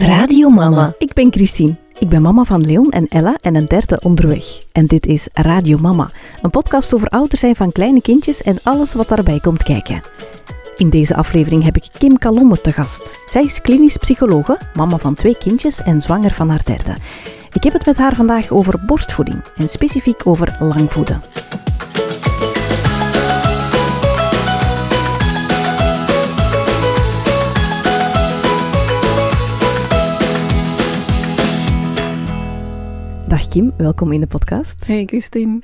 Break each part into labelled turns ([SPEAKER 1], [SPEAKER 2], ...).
[SPEAKER 1] Radio Mama.
[SPEAKER 2] Ik ben Christine. Ik ben mama van Leon en Ella en een derde onderweg. En dit is Radio Mama, een podcast over ouder zijn van kleine kindjes en alles wat daarbij komt kijken. In deze aflevering heb ik Kim Kalomme te gast. Zij is klinisch psychologe, mama van twee kindjes en zwanger van haar derde. Ik heb het met haar vandaag over borstvoeding en specifiek over langvoeden. Dag Kim, welkom in de podcast.
[SPEAKER 3] Hey Christine.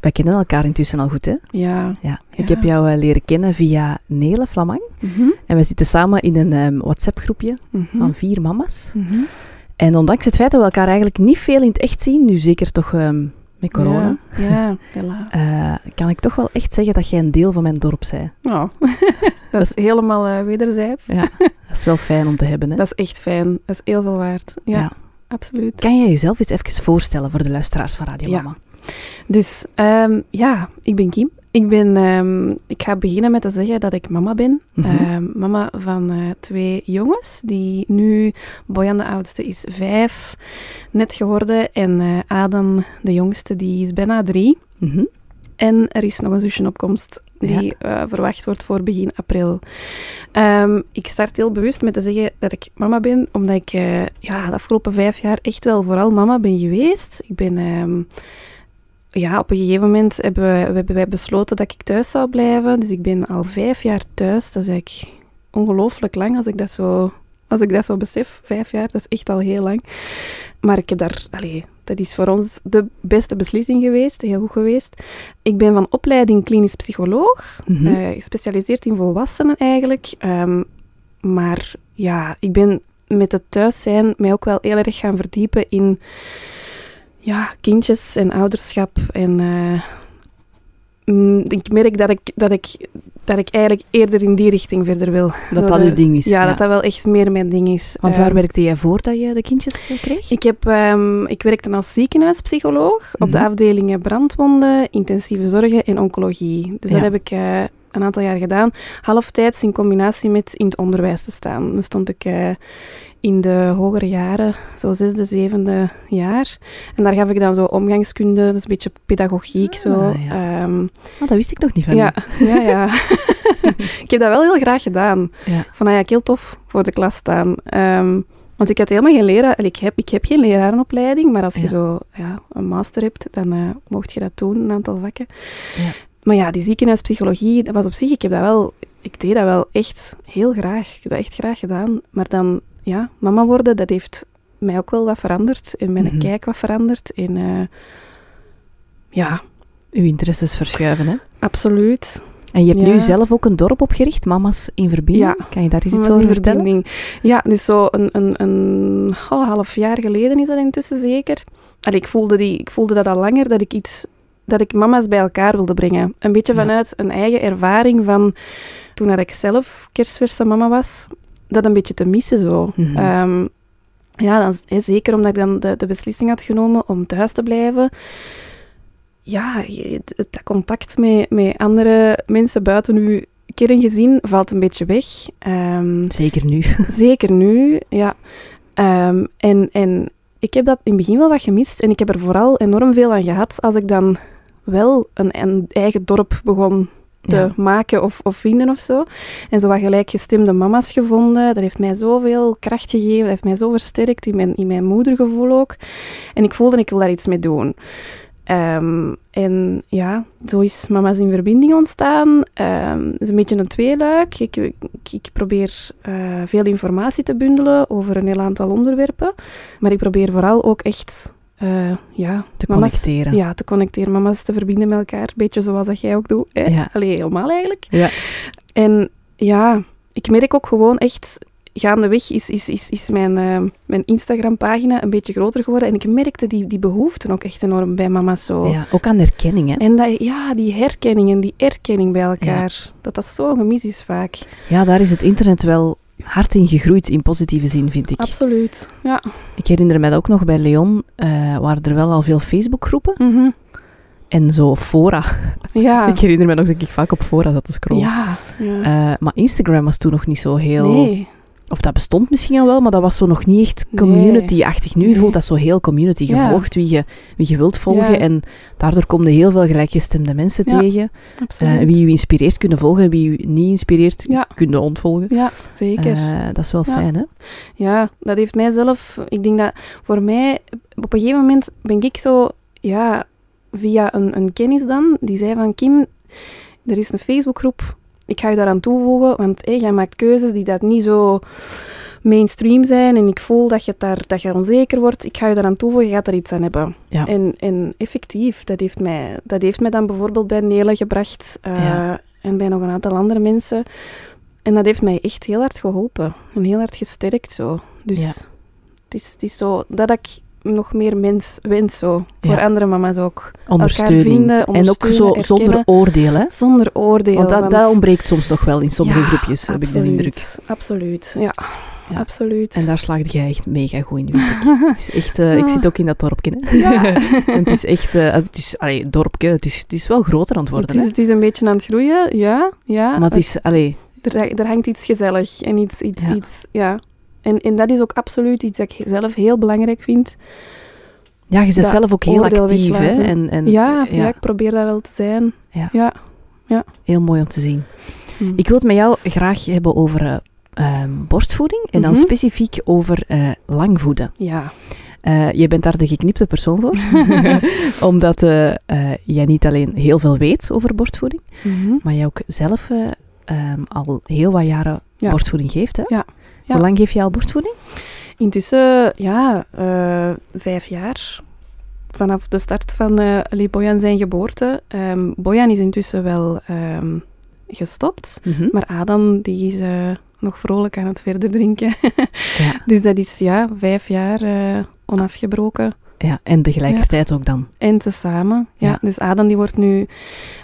[SPEAKER 2] Wij kennen elkaar intussen al goed, hè?
[SPEAKER 3] Ja.
[SPEAKER 2] Ja. Ik
[SPEAKER 3] Ja.
[SPEAKER 2] heb jou eh, leren kennen via Nele Flamang.
[SPEAKER 3] Mhm.
[SPEAKER 2] En we zitten samen in een ehm, WhatsApp-groepje
[SPEAKER 3] Mhm.
[SPEAKER 2] van vier mama's.
[SPEAKER 3] Mhm.
[SPEAKER 2] En ondanks het feit dat we elkaar eigenlijk niet veel in het echt zien, nu zeker toch ehm, met corona,
[SPEAKER 3] Ja, ja helaas.
[SPEAKER 2] eh, kan ik toch wel echt zeggen dat jij een deel van mijn dorp bent.
[SPEAKER 3] Oh. dat is helemaal eh, wederzijds.
[SPEAKER 2] Ja. Dat is wel fijn om te hebben, hè?
[SPEAKER 3] Dat is echt fijn. Dat is heel veel waard. Ja. Absoluut.
[SPEAKER 2] Kan jij jezelf eens even voorstellen voor de luisteraars van Radio
[SPEAKER 3] Ja.
[SPEAKER 2] Mama?
[SPEAKER 3] Dus ehm, ja, ik ben Kim. Ik, ben, ehm, ik ga beginnen met te zeggen dat ik mama ben.
[SPEAKER 2] Mhm.
[SPEAKER 3] Ehm, mama van eh, twee jongens, die nu, Boyan de oudste is vijf, net geworden. En eh, Adam, de jongste, die is bijna drie.
[SPEAKER 2] Mhm.
[SPEAKER 3] En er is nog een zusje op komst die eh, verwacht wordt voor begin april. Ehm, ik start heel bewust met te zeggen dat ik mama ben, omdat ik eh, ja, de afgelopen vijf jaar echt wel vooral mama ben geweest. Ik ben... ehm, ja, op een gegeven moment hebben, we, hebben wij besloten dat ik thuis zou blijven. Dus ik ben al vijf jaar thuis. Dat is eigenlijk ongelooflijk lang als ik dat zo, als ik dat zo besef. Vijf jaar, dat is echt al heel lang. Maar ik heb daar, allee, dat is voor ons de beste beslissing geweest, heel goed geweest. Ik ben van opleiding klinisch psycholoog, eh, gespecialiseerd in volwassenen eigenlijk. Ehm, maar ja, ik ben met het thuis zijn mij ook wel heel erg gaan verdiepen in ja, kindjes en ouderschap. En eh, mm, ik merk dat ik, dat, ik, dat ik eigenlijk eerder in die richting verder wil.
[SPEAKER 2] dat dat uw ding is.
[SPEAKER 3] Ja, dat dat wel echt meer mijn ding is.
[SPEAKER 2] Want waar
[SPEAKER 3] Ehm,
[SPEAKER 2] werkte jij voordat je de kindjes eh, kreeg?
[SPEAKER 3] ik, heb, ehm, ik werkte als ziekenhuispsycholoog op de
[SPEAKER 2] Mhm.
[SPEAKER 3] afdelingen brandwonden, intensieve zorgen en oncologie. Dus
[SPEAKER 2] Ja.
[SPEAKER 3] dat heb ik eh, een aantal jaar gedaan. Halftijds in combinatie met in het onderwijs te staan. Dan stond ik eh, in de hogere jaren, zo zesde, zevende jaar. En daar gaf ik dan zo omgangskunde, is een beetje pedagogiek. zo.
[SPEAKER 2] Ah, ja.
[SPEAKER 3] Ehm,
[SPEAKER 2] Oh, dat wist ik nog niet van
[SPEAKER 3] ja, ja, ja. ik heb dat wel heel graag gedaan.
[SPEAKER 2] Ja.
[SPEAKER 3] Van, ah ja, ik heel tof voor de klas staan. Ehm, want ik had helemaal geen leraar. Ik heb, ik heb geen lerarenopleiding, maar als je
[SPEAKER 2] Ja.
[SPEAKER 3] zo ja, een master hebt, dan eh mocht je dat doen, een aantal vakken.
[SPEAKER 2] Ja.
[SPEAKER 3] Maar ja, die ziekenhuispsychologie, dat was op zich, ik heb dat wel, ik deed dat wel echt heel graag. Ik heb dat echt graag gedaan. Maar dan, ja, mama worden, dat heeft mij ook wel wat veranderd. En mijn
[SPEAKER 2] Mhm.
[SPEAKER 3] kijk wat veranderd. En eh, ja,
[SPEAKER 2] Uw interesses verschuiven, hè?
[SPEAKER 3] absoluut.
[SPEAKER 2] En je hebt
[SPEAKER 3] Ja.
[SPEAKER 2] nu zelf ook een dorp opgericht, Mama's in Verbinding.
[SPEAKER 3] Ja.
[SPEAKER 2] Kan je daar eens iets over
[SPEAKER 3] in
[SPEAKER 2] vertellen?
[SPEAKER 3] verbinding. Ja, dus zo een, een, een oh, half jaar geleden is dat intussen zeker. Allee, ik, voelde die, ik voelde dat al langer, dat ik iets... Dat ik mama's bij elkaar wilde brengen. Een beetje vanuit een eigen ervaring van toen dat ik zelf kerstverse mama was. Dat een beetje te missen zo.
[SPEAKER 2] Mhm.
[SPEAKER 3] Ehm, ja, dan, zeker omdat ik dan de, de beslissing had genomen om thuis te blijven. Ja, het contact met, met andere mensen buiten uw kerngezin valt een beetje weg. Ehm,
[SPEAKER 2] Zeker nu.
[SPEAKER 3] zeker nu, ja. Ehm, en, en ik heb dat in het begin wel wat gemist. En ik heb er vooral enorm veel aan gehad als ik dan wel een, een eigen dorp begon te
[SPEAKER 2] Ja.
[SPEAKER 3] maken of, of vinden of zo. En zo wat gelijkgestemde mama's gevonden. Dat heeft mij zoveel kracht gegeven. Dat heeft mij zo versterkt in mijn, in mijn moedergevoel ook. En ik voelde, ik wil daar iets mee doen. Ehm, en ja, zo is Mama's in Verbinding ontstaan. Ehm, het is een beetje een tweeluik. Ik, ik, ik probeer eh, veel informatie te bundelen over een heel aantal onderwerpen. Maar ik probeer vooral ook echt eh, ja,
[SPEAKER 2] Te
[SPEAKER 3] mama's-
[SPEAKER 2] connecteren.
[SPEAKER 3] ja, te connecteren, mama's te verbinden met elkaar. Een beetje zoals dat jij ook doet. Hè?
[SPEAKER 2] Ja.
[SPEAKER 3] Allee, helemaal eigenlijk.
[SPEAKER 2] Ja.
[SPEAKER 3] En ja, ik merk ook gewoon echt... Gaandeweg is, is, is, is mijn, eh, mijn Instagram-pagina een beetje groter geworden. En ik merkte die, die behoeften ook echt enorm bij mama's zo.
[SPEAKER 2] Ja, ook aan erkenning, hè?
[SPEAKER 3] En dat, ja, die herkenning en die erkenning bij elkaar, dat dat zo gemis is vaak.
[SPEAKER 2] Ja, daar is het internet wel hard in gegroeid, in positieve zin, vind ik.
[SPEAKER 3] Absoluut, ja.
[SPEAKER 2] Ik herinner me dat ook nog bij Leon, eh, waren er wel al veel Facebookgroepen
[SPEAKER 3] Mhm.
[SPEAKER 2] en zo fora.
[SPEAKER 3] Ja.
[SPEAKER 2] Ik herinner me nog dat ik vaak op fora zat te scrollen.
[SPEAKER 3] ja. ja.
[SPEAKER 2] Eh, maar Instagram was toen nog niet zo heel
[SPEAKER 3] nee.
[SPEAKER 2] Of dat bestond misschien al wel, maar dat was zo nog niet echt community-achtig. Nu
[SPEAKER 3] Nee.
[SPEAKER 2] voelt dat zo heel community. Je
[SPEAKER 3] Ja.
[SPEAKER 2] volgt wie je, wie je wilt volgen
[SPEAKER 3] Ja.
[SPEAKER 2] en daardoor kom je heel veel gelijkgestemde mensen
[SPEAKER 3] Ja.
[SPEAKER 2] tegen. Eh, wie je inspireert kunnen volgen, wie je niet inspireert kunnen ontvolgen.
[SPEAKER 3] ja, zeker.
[SPEAKER 2] Eh, dat is wel fijn, hè?
[SPEAKER 3] Ja, dat heeft mij zelf... Ik denk dat voor mij... Op een gegeven moment ben ik zo... Ja, via een, een kennis dan, die zei van... Kim, er is een Facebookgroep. Ik ga je daaraan toevoegen, want jij maakt keuzes die dat niet zo mainstream zijn. En ik voel dat je, daar, dat je onzeker wordt. Ik ga je daaraan toevoegen, je gaat er iets aan hebben.
[SPEAKER 2] Ja.
[SPEAKER 3] En, en effectief, dat heeft, mij, dat heeft mij dan bijvoorbeeld bij Nele gebracht. eh,
[SPEAKER 2] Ja.
[SPEAKER 3] En bij nog een aantal andere mensen. En dat heeft mij echt heel hard geholpen. En heel hard gesterkt zo. Dus
[SPEAKER 2] Ja.
[SPEAKER 3] het, is, het is zo dat ik nog meer mens wens zo. Voor andere mama's ook.
[SPEAKER 2] Ondersteuning.
[SPEAKER 3] vinden,
[SPEAKER 2] en ook zo zonder oordeel, hè?
[SPEAKER 3] Zonder oordeel.
[SPEAKER 2] Want dat, dat ontbreekt soms nog wel in sommige
[SPEAKER 3] Ja,
[SPEAKER 2] groepjes, heb ik de indruk.
[SPEAKER 3] absoluut, ja.
[SPEAKER 2] Ja.
[SPEAKER 3] Absoluut.
[SPEAKER 2] En daar slaagde jij echt mega goed in, vind ik. Het is echt... eh, ik zit ook in dat dorpje, hè. En het is echt... eh, het is, allee, dorpje, het is, het is wel groter aan het worden,
[SPEAKER 3] het, is,
[SPEAKER 2] hè.
[SPEAKER 3] het is een beetje aan het groeien, ja. ja.
[SPEAKER 2] Maar het is... Allee,
[SPEAKER 3] er, er hangt iets gezellig en iets... iets, iets ja. En, en dat is ook absoluut iets dat ik zelf heel belangrijk vind.
[SPEAKER 2] ja, je bent zelf ook heel actief, hè. En, en,
[SPEAKER 3] ja, ja. ik probeer dat wel te zijn.
[SPEAKER 2] Ja.
[SPEAKER 3] Ja.
[SPEAKER 2] Heel mooi om te zien.
[SPEAKER 3] Hm.
[SPEAKER 2] Ik wil het met jou graag hebben over eh, ehm, borstvoeding. En dan
[SPEAKER 3] Mhm.
[SPEAKER 2] specifiek over eh, langvoeden.
[SPEAKER 3] Ja.
[SPEAKER 2] Eh, je bent daar de geknipte persoon voor. Omdat jij niet alleen heel veel weet over borstvoeding,
[SPEAKER 3] Mhm.
[SPEAKER 2] maar jij ook zelf eh, ehm, al heel wat jaren
[SPEAKER 3] Ja.
[SPEAKER 2] borstvoeding geeft. Hè?
[SPEAKER 3] Ja.
[SPEAKER 2] Hoe lang geef je al borstvoeding?
[SPEAKER 3] Intussen, ja, eh, vijf jaar. Vanaf de start van eh Ali Boyan zijn geboorte. Ehm Boyan is intussen wel ehm, gestopt.
[SPEAKER 2] Mhm.
[SPEAKER 3] Maar Adam, die is eh, nog vrolijk aan het verder drinken.
[SPEAKER 2] Ja.
[SPEAKER 3] dus dat is, ja, vijf jaar eh, onafgebroken.
[SPEAKER 2] ja, en tegelijkertijd ook dan.
[SPEAKER 3] En tezamen. Ja.
[SPEAKER 2] Ja.
[SPEAKER 3] Dus Adam die wordt nu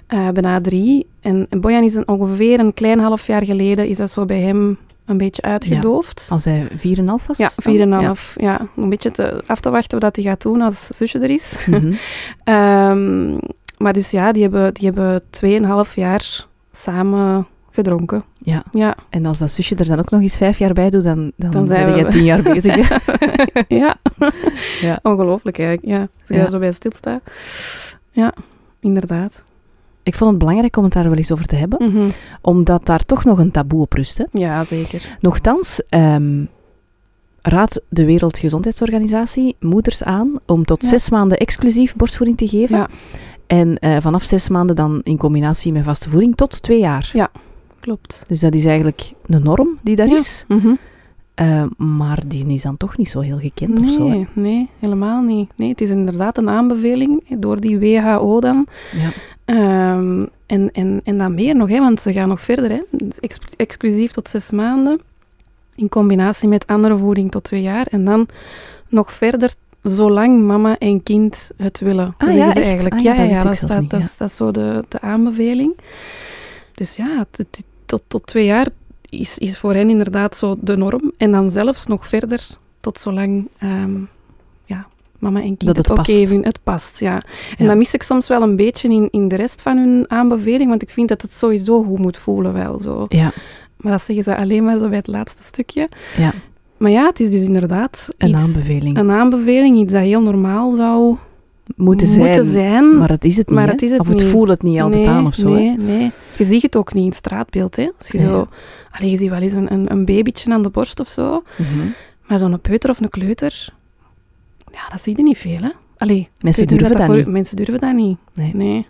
[SPEAKER 3] eh, bijna drie. En, en Bojan is een, ongeveer een klein half jaar geleden, is dat zo bij hem een beetje uitgedoofd.
[SPEAKER 2] Als hij 4,5 was?
[SPEAKER 3] Ja,
[SPEAKER 2] dan?
[SPEAKER 3] 4,5. Ja. een beetje te, af te wachten wat hij gaat doen als zusje er is.
[SPEAKER 2] Ja. Mhm.
[SPEAKER 3] Ehm, maar dus ja, die hebben, die hebben 2,5 jaar samen gedronken.
[SPEAKER 2] ja.
[SPEAKER 3] Ja,
[SPEAKER 2] En als dat zusje er dan ook nog eens vijf jaar bij doet, dan, dan,
[SPEAKER 3] Dan zijn we-
[SPEAKER 2] tien jaar bezig.
[SPEAKER 3] ja.
[SPEAKER 2] Ja.
[SPEAKER 3] ongelooflijk eigenlijk. Ja, als je
[SPEAKER 2] Ja.
[SPEAKER 3] daar zo bij stilstaat. Ja, inderdaad.
[SPEAKER 2] Ik vond het belangrijk om het daar wel eens over te hebben,
[SPEAKER 3] Mhm.
[SPEAKER 2] omdat daar toch nog een taboe op rust. Hè?
[SPEAKER 3] Ja, zeker.
[SPEAKER 2] Nochtans ehm, raadt de Wereldgezondheidsorganisatie moeders aan om tot
[SPEAKER 3] Ja.
[SPEAKER 2] zes maanden exclusief borstvoeding te geven.
[SPEAKER 3] Ja.
[SPEAKER 2] En eh, vanaf zes maanden dan in combinatie met vaste voeding tot twee jaar.
[SPEAKER 3] Ja. Klopt.
[SPEAKER 2] Dus dat is eigenlijk een norm die daar
[SPEAKER 3] Ja.
[SPEAKER 2] is.
[SPEAKER 3] Mhm.
[SPEAKER 2] Eh, maar die is dan toch niet zo heel gekend of zo. hè?
[SPEAKER 3] Nee, nee, helemaal niet. Nee, het is inderdaad een aanbeveling door die WHO dan.
[SPEAKER 2] Ja.
[SPEAKER 3] Ehm, en, en, en dan meer nog, hè, want ze gaan nog verder. Hè. Dus ex- exclusief tot zes maanden. In combinatie met andere voeding tot twee jaar. En dan nog verder zolang mama en kind het willen.
[SPEAKER 2] Ah, ja,
[SPEAKER 3] ze eigenlijk.
[SPEAKER 2] Ah, ja,
[SPEAKER 3] ja,
[SPEAKER 2] dat
[SPEAKER 3] ja, staat,
[SPEAKER 2] niet,
[SPEAKER 3] dat,
[SPEAKER 2] ja.
[SPEAKER 3] is, dat is zo de, de aanbeveling. Dus ja, tot, tot twee jaar is, is voor hen inderdaad zo de norm. En dan zelfs nog verder tot zolang ehm, ja, mama en kind
[SPEAKER 2] Dat
[SPEAKER 3] het,
[SPEAKER 2] het
[SPEAKER 3] oké vinden. Het past, ja. En
[SPEAKER 2] Ja.
[SPEAKER 3] dat mis ik soms wel een beetje in, in de rest van hun aanbeveling, want ik vind dat het sowieso goed moet voelen wel zo.
[SPEAKER 2] Ja,
[SPEAKER 3] Maar dat zeggen ze alleen maar zo bij het laatste stukje.
[SPEAKER 2] ja,
[SPEAKER 3] Maar ja, het is dus inderdaad
[SPEAKER 2] een
[SPEAKER 3] iets-
[SPEAKER 2] aanbeveling.
[SPEAKER 3] een aanbeveling, iets dat heel normaal zou
[SPEAKER 2] moeten zijn.
[SPEAKER 3] moeten zijn.
[SPEAKER 2] Maar het is het niet.
[SPEAKER 3] Het is het
[SPEAKER 2] of het
[SPEAKER 3] niet.
[SPEAKER 2] voelt het niet altijd
[SPEAKER 3] nee,
[SPEAKER 2] aan of zo. hè?
[SPEAKER 3] Nee, nee. Je ziet het ook niet in het straatbeeld. Hè. Als je,
[SPEAKER 2] Nee.
[SPEAKER 3] zo, allee, je ziet wel eens een, een, een babytje aan de borst of zo.
[SPEAKER 2] Mhm.
[SPEAKER 3] Maar zo'n peuter of een kleuter, ja, dat zie je niet veel. Hè. Allee,
[SPEAKER 2] Mensen durven dat niet.
[SPEAKER 3] Mensen durven dat niet.
[SPEAKER 2] Nee.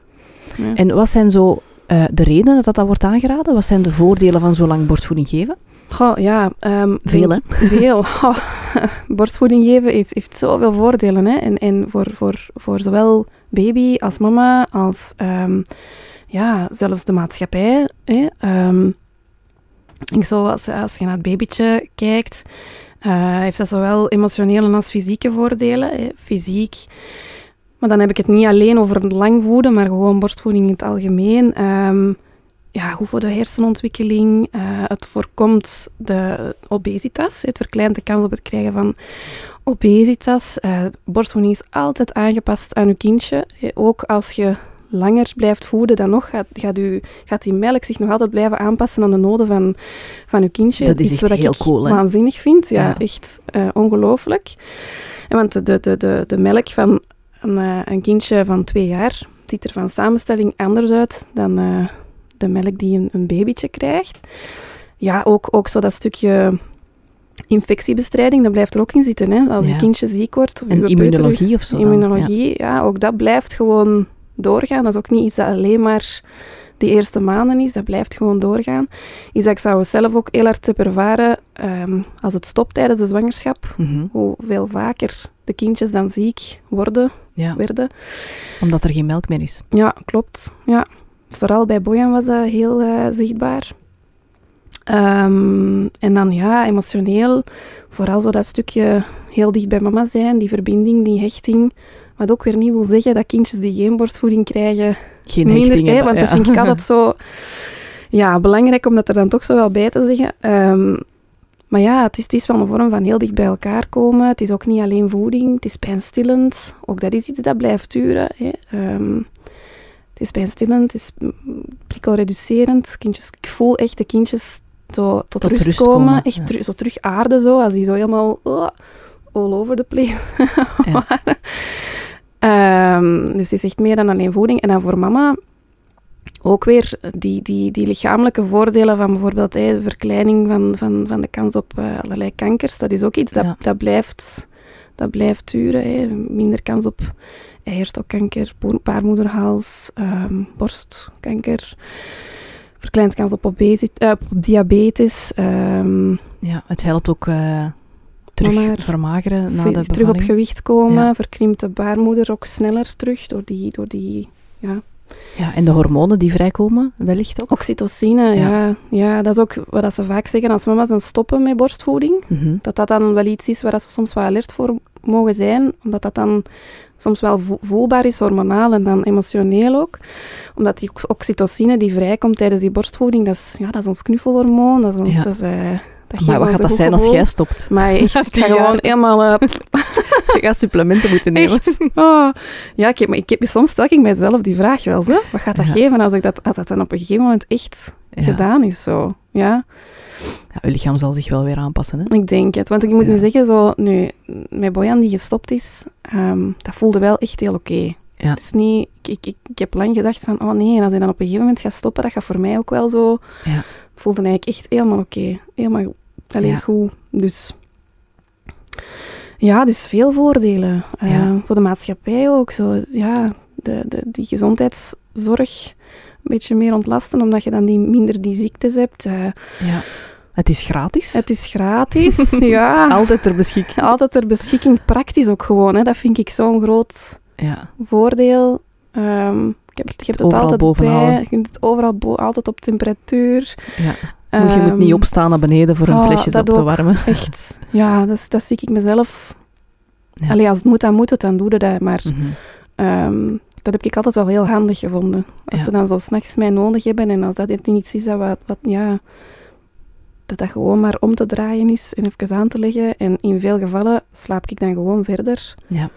[SPEAKER 2] En wat zijn zo eh, de redenen dat dat wordt aangeraden? Wat zijn de voordelen van zo lang borstvoeding geven?
[SPEAKER 3] Goh, ja. ehm,
[SPEAKER 2] Veel,
[SPEAKER 3] denk- Veel. Borstvoeding geven heeft, heeft zoveel voordelen. Hè. En, en voor, voor, voor zowel baby als mama, als ehm, ja, zelfs de maatschappij. Hè. Ehm, ik zo, als, als je naar het babytje kijkt, eh, heeft dat zowel emotionele als fysieke voordelen. Hè. Fysiek. Maar dan heb ik het niet alleen over lang voeden, maar gewoon borstvoeding in het algemeen. Ehm, ja, goed voor de hersenontwikkeling. eh, het voorkomt de obesitas. Het verkleint de kans op het krijgen van obesitas. Eh, borstvoeding is altijd aangepast aan je kindje. Ook als je langer blijft voeden, dan nog gaat, gaat, u, gaat die melk zich nog altijd blijven aanpassen aan de noden van, van uw kindje.
[SPEAKER 2] Dat is echt
[SPEAKER 3] wat
[SPEAKER 2] heel
[SPEAKER 3] ik
[SPEAKER 2] cool, hè?
[SPEAKER 3] waanzinnig vind. Ja,
[SPEAKER 2] Ja.
[SPEAKER 3] echt eh, ongelooflijk. Want de, de, de, de melk van een, eh, een kindje van twee jaar ziet er van samenstelling anders uit dan eh, de melk die een, een babytje krijgt. Ja, ook, ook zo dat stukje infectiebestrijding, dat blijft er ook in zitten. Hè? Als
[SPEAKER 2] Ja.
[SPEAKER 3] je kindje ziek wordt, of
[SPEAKER 2] En immunologie of zo. dan,
[SPEAKER 3] immunologie, ja. ook dat blijft gewoon doorgaan. Dat is ook niet iets dat alleen maar de eerste maanden is, dat blijft gewoon doorgaan. Iets dat ik zou zelf ook heel hard heb ervaren ehm, als het stopt tijdens de zwangerschap.
[SPEAKER 2] Ja. Mhm.
[SPEAKER 3] Hoeveel vaker de kindjes dan ziek worden,
[SPEAKER 2] ja,
[SPEAKER 3] werden.
[SPEAKER 2] omdat er geen melk meer is.
[SPEAKER 3] Ja, klopt. Ja. Vooral bij Bojan was dat heel eh, zichtbaar. Ehm, en dan ja, emotioneel, vooral zo dat stukje heel dicht bij mama zijn, die verbinding, die hechting. Wat ook weer niet wil zeggen dat kindjes die geen borstvoeding krijgen
[SPEAKER 2] Geen
[SPEAKER 3] minder, hè, want dat
[SPEAKER 2] ja.
[SPEAKER 3] vind ik altijd zo ja, belangrijk om dat er dan toch zo wel bij te zeggen. Ehm, maar ja, het is, het is wel een vorm van heel dicht bij elkaar komen. Het is ook niet alleen voeding, het is pijnstillend. Ook dat is iets dat blijft duren. Hè. Ehm, het is pijnstillend, het is prikkelreducerend. Kindjes, ik voel echt de kindjes zo tot,
[SPEAKER 2] Tot
[SPEAKER 3] rust,
[SPEAKER 2] rust
[SPEAKER 3] komen.
[SPEAKER 2] komen,
[SPEAKER 3] Echt
[SPEAKER 2] ja.
[SPEAKER 3] zo terug aarde zo, als die zo helemaal oh, all over the place
[SPEAKER 2] Ja.
[SPEAKER 3] waren. Ehm, dus het is echt meer dan alleen voeding. En dan voor mama ook weer die, die, die lichamelijke voordelen van bijvoorbeeld de verkleining van, van, van de kans op eh, allerlei kankers. Dat is ook iets dat,
[SPEAKER 2] Ja.
[SPEAKER 3] dat, blijft, dat blijft duren. Minder kans op eierstokkanker, baarmoederhals, ehm, borstkanker. Verkleind kans op, eh, op diabetes. ehm,
[SPEAKER 2] Ja, het helpt ook eh, terug
[SPEAKER 3] Maar-
[SPEAKER 2] vermageren na de
[SPEAKER 3] terug op gewicht komen.
[SPEAKER 2] Ja.
[SPEAKER 3] Verkrimpt de baarmoeder ook sneller terug door die, door die ja,
[SPEAKER 2] Ja, en de hormonen die vrijkomen, wellicht ook.
[SPEAKER 3] Oxytocine,
[SPEAKER 2] Ja.
[SPEAKER 3] ja. ja. dat is ook wat ze vaak zeggen als mama's dan stoppen met borstvoeding.
[SPEAKER 2] Mhm.
[SPEAKER 3] Dat dat dan wel iets is waar ze soms wel alert voor mogen zijn. Omdat dat dan soms wel vo- voelbaar is, hormonaal en dan emotioneel ook. Omdat die ox- oxytocine die vrijkomt tijdens die borstvoeding, dat is, ja, dat is ons knuffelhormoon. Dat is ons,
[SPEAKER 2] Ja.
[SPEAKER 3] dat is, eh, dat
[SPEAKER 2] Maar wat gaat dat zijn als jij stopt?
[SPEAKER 3] Maar echt, ik ga gewoon helemaal... eh,
[SPEAKER 2] Je gaat supplementen moeten nemen.
[SPEAKER 3] Oh. Ja, ik heb, maar ik heb, soms stel ik mijzelf die vraag wel. Zo. Wat gaat dat
[SPEAKER 2] Ja.
[SPEAKER 3] geven als, ik dat, als dat dan op een gegeven moment echt
[SPEAKER 2] Ja.
[SPEAKER 3] gedaan is? Zo. Ja,
[SPEAKER 2] Ja, je lichaam zal zich wel weer aanpassen. Hè?
[SPEAKER 3] ik denk het. Want ik moet nu zeggen, zo, nu, met Bojan die gestopt is, ehm, dat voelde wel echt heel oké.
[SPEAKER 2] Ja.
[SPEAKER 3] Het is niet... Ik, ik, ik, ik heb lang gedacht van, oh nee, en als hij dan op een gegeven moment gaat stoppen, dat gaat voor mij ook wel zo...
[SPEAKER 2] Ja.
[SPEAKER 3] Voelde eigenlijk echt helemaal oké. Helemaal alleen
[SPEAKER 2] Ja.
[SPEAKER 3] goed. Dus... Ja, dus veel voordelen. Eh,
[SPEAKER 2] Ja.
[SPEAKER 3] voor de maatschappij ook. Zo, ja, de, de, die gezondheidszorg een beetje meer ontlasten, omdat je dan die, minder die ziektes hebt. Eh,
[SPEAKER 2] Ja. Het is gratis.
[SPEAKER 3] het is gratis. ja,
[SPEAKER 2] Altijd ter beschikking.
[SPEAKER 3] altijd ter beschikking. Praktisch ook gewoon. Hè. Dat vind ik zo'n groot
[SPEAKER 2] Ja.
[SPEAKER 3] voordeel. Ehm, ik heb, je hebt het
[SPEAKER 2] overal
[SPEAKER 3] altijd
[SPEAKER 2] boven
[SPEAKER 3] bij. Je kunt het overal bo- altijd op temperatuur.
[SPEAKER 2] ja. Moet je moet
[SPEAKER 3] Ehm,
[SPEAKER 2] niet opstaan naar beneden voor een
[SPEAKER 3] oh,
[SPEAKER 2] flesjes op te warmen.
[SPEAKER 3] Echt, ja, dat, dat zie ik mezelf.
[SPEAKER 2] Ja.
[SPEAKER 3] Allee, als het moet, dan moet het, dan doe je dat. Maar
[SPEAKER 2] Mhm.
[SPEAKER 3] ehm, dat heb ik altijd wel heel handig gevonden. Als
[SPEAKER 2] Ja.
[SPEAKER 3] ze dan zo s'nachts mij nodig hebben en als dat er niet iets is dat wat, wat, ja, dat dat gewoon maar om te draaien is en even aan te leggen. En in veel gevallen slaap ik dan gewoon verder.
[SPEAKER 2] Ja.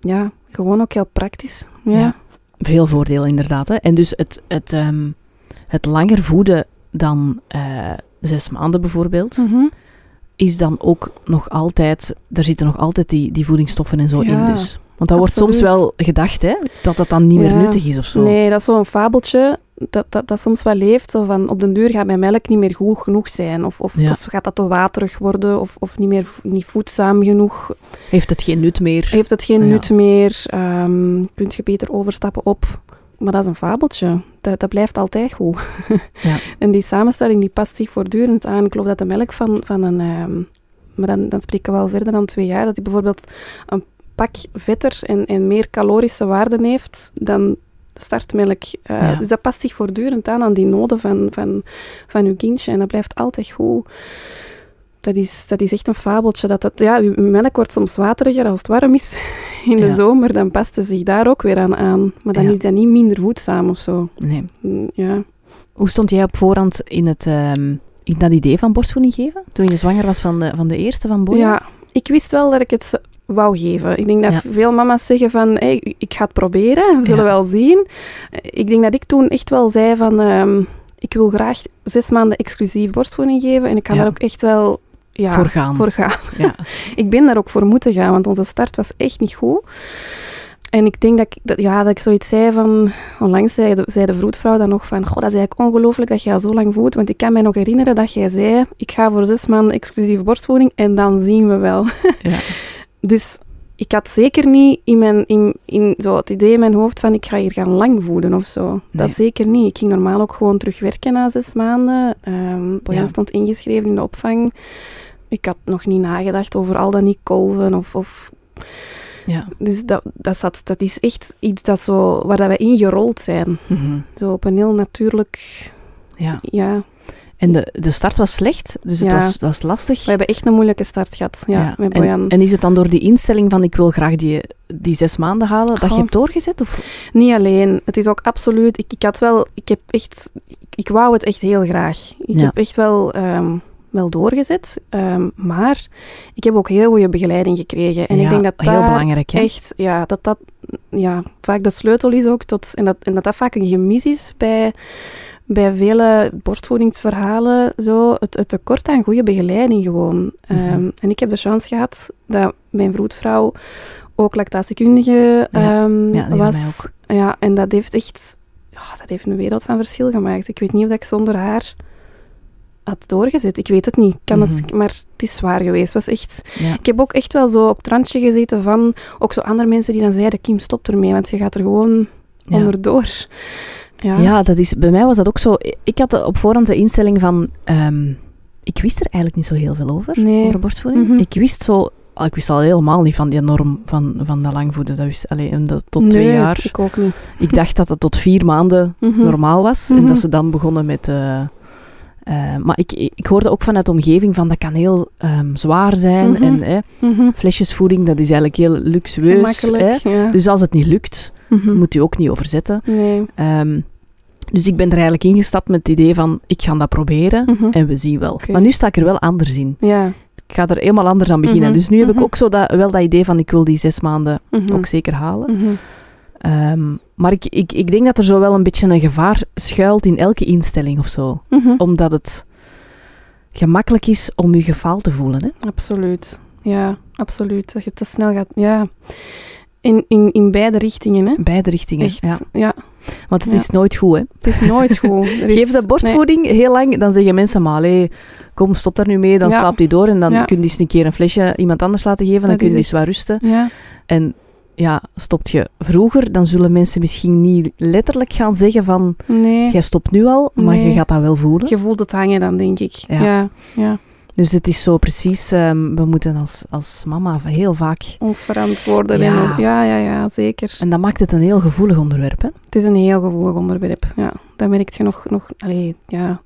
[SPEAKER 3] Ja, gewoon ook heel praktisch. Ja,
[SPEAKER 2] Ja. Veel voordelen inderdaad. Hè. En dus het, het, ehm, het langer voeden dan eh, zes maanden bijvoorbeeld,
[SPEAKER 3] Mhm.
[SPEAKER 2] is dan ook nog altijd, daar zitten nog altijd die, die voedingsstoffen en zo in dus. Want dat wordt soms wel gedacht, hè, dat dat dan niet meer
[SPEAKER 3] Ja.
[SPEAKER 2] nuttig is of zo.
[SPEAKER 3] Nee, dat is zo'n fabeltje dat, dat, dat soms wel leeft. Zo van, op den duur gaat mijn melk niet meer goed genoeg zijn. Of, of,
[SPEAKER 2] Ja.
[SPEAKER 3] of gaat dat te waterig worden. Of, of niet meer niet voedzaam genoeg.
[SPEAKER 2] Heeft het geen nut meer?
[SPEAKER 3] Heeft het geen
[SPEAKER 2] Ja.
[SPEAKER 3] nut meer. ehm kunt je beter overstappen op. Maar dat is een fabeltje. Dat, dat blijft altijd goed.
[SPEAKER 2] Ja.
[SPEAKER 3] En die samenstelling die past zich voortdurend aan. Ik geloof dat de melk van, van een... ehm, maar dan, dan spreken we wel verder dan twee jaar. Dat die bijvoorbeeld een pak vetter en, en meer calorische waarden heeft dan startmelk. Eh,
[SPEAKER 2] Ja.
[SPEAKER 3] Dus dat past zich voortdurend aan aan die noden van, van, van uw kindje. En dat blijft altijd goed. Dat is, dat is echt een fabeltje. Dat dat, ja, uw melk wordt soms wateriger als het warm is in de
[SPEAKER 2] Ja.
[SPEAKER 3] zomer. Dan past het zich daar ook weer aan aan. Maar dan
[SPEAKER 2] Ja.
[SPEAKER 3] is dat niet minder voedzaam of zo.
[SPEAKER 2] Nee.
[SPEAKER 3] Mm, Ja.
[SPEAKER 2] Hoe stond jij op voorhand in, het, ehm, in dat idee van borstvoeding geven? Toen je zwanger was van de, van de eerste van Boja?
[SPEAKER 3] Ja, ik wist wel dat ik het wou geven. Ik denk dat
[SPEAKER 2] Ja.
[SPEAKER 3] veel mama's zeggen van, hey, ik ga het proberen, we zullen
[SPEAKER 2] Ja.
[SPEAKER 3] wel zien. Ik denk dat ik toen echt wel zei van, ehm, ik wil graag zes maanden exclusief borstvoeding geven en ik kan
[SPEAKER 2] Ja.
[SPEAKER 3] daar ook echt wel ja,
[SPEAKER 2] Voor gaan.
[SPEAKER 3] voor gaan.
[SPEAKER 2] Ja.
[SPEAKER 3] Ik ben daar ook voor moeten gaan, want onze start was echt niet goed. En ik denk dat ik, dat, ja, dat ik zoiets zei van... Onlangs zei de, zei de vroedvrouw dan nog van... Goh, dat is eigenlijk ongelooflijk dat je al zo lang voedt. Want ik kan mij nog herinneren dat jij zei... Ik ga voor zes maanden exclusief borstvoeding en dan zien we wel.
[SPEAKER 2] Ja.
[SPEAKER 3] Dus ik had zeker niet in, mijn, in, in zo het idee in mijn hoofd van... Ik ga hier gaan lang voeden of zo. Dat zeker niet. Ik ging normaal ook gewoon terug werken na zes maanden. Bojan
[SPEAKER 2] Ja.
[SPEAKER 3] stond ingeschreven in de opvang. Ik had nog niet nagedacht over al dan niet kolven of... of
[SPEAKER 2] ja.
[SPEAKER 3] dus dat, dat, zat, dat is echt iets dat zo, waar dat wij ingerold zijn.
[SPEAKER 2] Mhm.
[SPEAKER 3] Zo op een heel natuurlijk...
[SPEAKER 2] ja.
[SPEAKER 3] Ja,
[SPEAKER 2] En de, de start was slecht, dus het
[SPEAKER 3] Ja.
[SPEAKER 2] was, was lastig.
[SPEAKER 3] we hebben echt een moeilijke start gehad. Ja, met Bojan.
[SPEAKER 2] En, en is het dan door die instelling van ik wil graag die, die zes maanden halen, dat je hebt doorgezet? Of?
[SPEAKER 3] Niet alleen. Het is ook absoluut... Ik, ik had wel... Ik heb echt... Ik, wou het echt heel graag. Ik heb echt wel... ehm, wel doorgezet, Ehm, maar ik heb ook heel goede begeleiding gekregen. En
[SPEAKER 2] Ja,
[SPEAKER 3] ik denk dat
[SPEAKER 2] heel
[SPEAKER 3] daar
[SPEAKER 2] belangrijk. Hè?
[SPEAKER 3] echt, ja, dat dat ja, vaak de sleutel is ook tot, en dat, en dat dat vaak een gemis is bij, bij vele borstvoedingsverhalen, zo, het, het tekort aan goede begeleiding gewoon.
[SPEAKER 2] Mhm.
[SPEAKER 3] Ehm, en ik heb de chance gehad dat mijn vroedvrouw ook lactatiekundige
[SPEAKER 2] Ja.
[SPEAKER 3] ehm,
[SPEAKER 2] Ja,
[SPEAKER 3] was.
[SPEAKER 2] ook.
[SPEAKER 3] Ja, en dat heeft echt, ja, dat heeft een wereld van verschil gemaakt. Ik weet niet of ik zonder haar had doorgezet. Ik weet het niet. Kan het,
[SPEAKER 2] Mhm.
[SPEAKER 3] maar het is zwaar geweest. Was echt
[SPEAKER 2] Ja.
[SPEAKER 3] ik heb ook echt wel zo op het randje gezeten van ook zo andere mensen die dan zeiden, Kim, stop ermee, want je gaat er gewoon onderdoor. Ja.
[SPEAKER 2] Ja, dat is, bij mij was dat ook zo. Ik had op voorhand de instelling van... ehm, ik wist er eigenlijk niet zo heel veel over,
[SPEAKER 3] Nee.
[SPEAKER 2] over borstvoeding.
[SPEAKER 3] Mhm.
[SPEAKER 2] Ik wist zo... ah, Ik wist al helemaal niet van die norm van, van dat langvoeden. Dat wist, allee, dat tot twee
[SPEAKER 3] Nee,
[SPEAKER 2] jaar.
[SPEAKER 3] Ik ook niet.
[SPEAKER 2] Ik dacht dat het tot vier maanden
[SPEAKER 3] Mhm.
[SPEAKER 2] normaal was. En
[SPEAKER 3] Mhm.
[SPEAKER 2] dat ze dan begonnen met... eh, eh, maar ik, ik hoorde ook vanuit de omgeving van dat kan heel ehm, zwaar zijn. En eh, flesjesvoeding, dat is eigenlijk heel luxueus. hè.
[SPEAKER 3] Gemakkelijk. Ja.
[SPEAKER 2] Dus als het niet lukt,
[SPEAKER 3] Mhm.
[SPEAKER 2] moet u ook niet overzetten.
[SPEAKER 3] Nee.
[SPEAKER 2] Ehm, dus ik ben er eigenlijk ingestapt met het idee van, ik ga dat proberen
[SPEAKER 3] Mhm.
[SPEAKER 2] en we zien wel. Maar nu sta ik er wel anders in.
[SPEAKER 3] Ja.
[SPEAKER 2] Ik ga er helemaal anders aan beginnen.
[SPEAKER 3] Mhm.
[SPEAKER 2] Dus nu heb ik ook zo dat, wel dat idee van, ik wil die zes maanden ook zeker halen. Ehm, maar ik, ik, ik denk dat er zo wel een beetje een gevaar schuilt in elke instelling of zo. Omdat het gemakkelijk is om je gefaald te voelen. Hè?
[SPEAKER 3] Absoluut. Ja, absoluut. Dat je te snel gaat. Ja. In, in, in beide richtingen, hè.
[SPEAKER 2] Beide richtingen.
[SPEAKER 3] Echt.
[SPEAKER 2] Ja.
[SPEAKER 3] Ja.
[SPEAKER 2] Want het
[SPEAKER 3] Ja.
[SPEAKER 2] is nooit goed. Hè?
[SPEAKER 3] Het is nooit goed. Is-
[SPEAKER 2] Geef de borstvoeding heel lang, dan zeggen mensen, maar allee, kom, stop daar nu mee, dan
[SPEAKER 3] Ja.
[SPEAKER 2] slaapt hij door en dan kun je eens een keer een flesje iemand anders laten geven, dan
[SPEAKER 3] Dat
[SPEAKER 2] kun je eens waar rusten. En ja, stopt je vroeger, dan zullen mensen misschien niet letterlijk gaan zeggen van,
[SPEAKER 3] Nee.
[SPEAKER 2] jij stopt nu al, maar
[SPEAKER 3] Nee.
[SPEAKER 2] je gaat dat wel voelen.
[SPEAKER 3] Je voelt het hangen dan, denk ik.
[SPEAKER 2] Ja.
[SPEAKER 3] ja.
[SPEAKER 2] Dus het is zo precies, ehm, we moeten als, als mama heel vaak...
[SPEAKER 3] ons verantwoorden.
[SPEAKER 2] Ja.
[SPEAKER 3] Ons- ja, ja, ja, zeker.
[SPEAKER 2] En dat maakt het een heel gevoelig onderwerp, hè?
[SPEAKER 3] Het is een heel gevoelig onderwerp. Ja, dat merk je nog. nog allee, ja.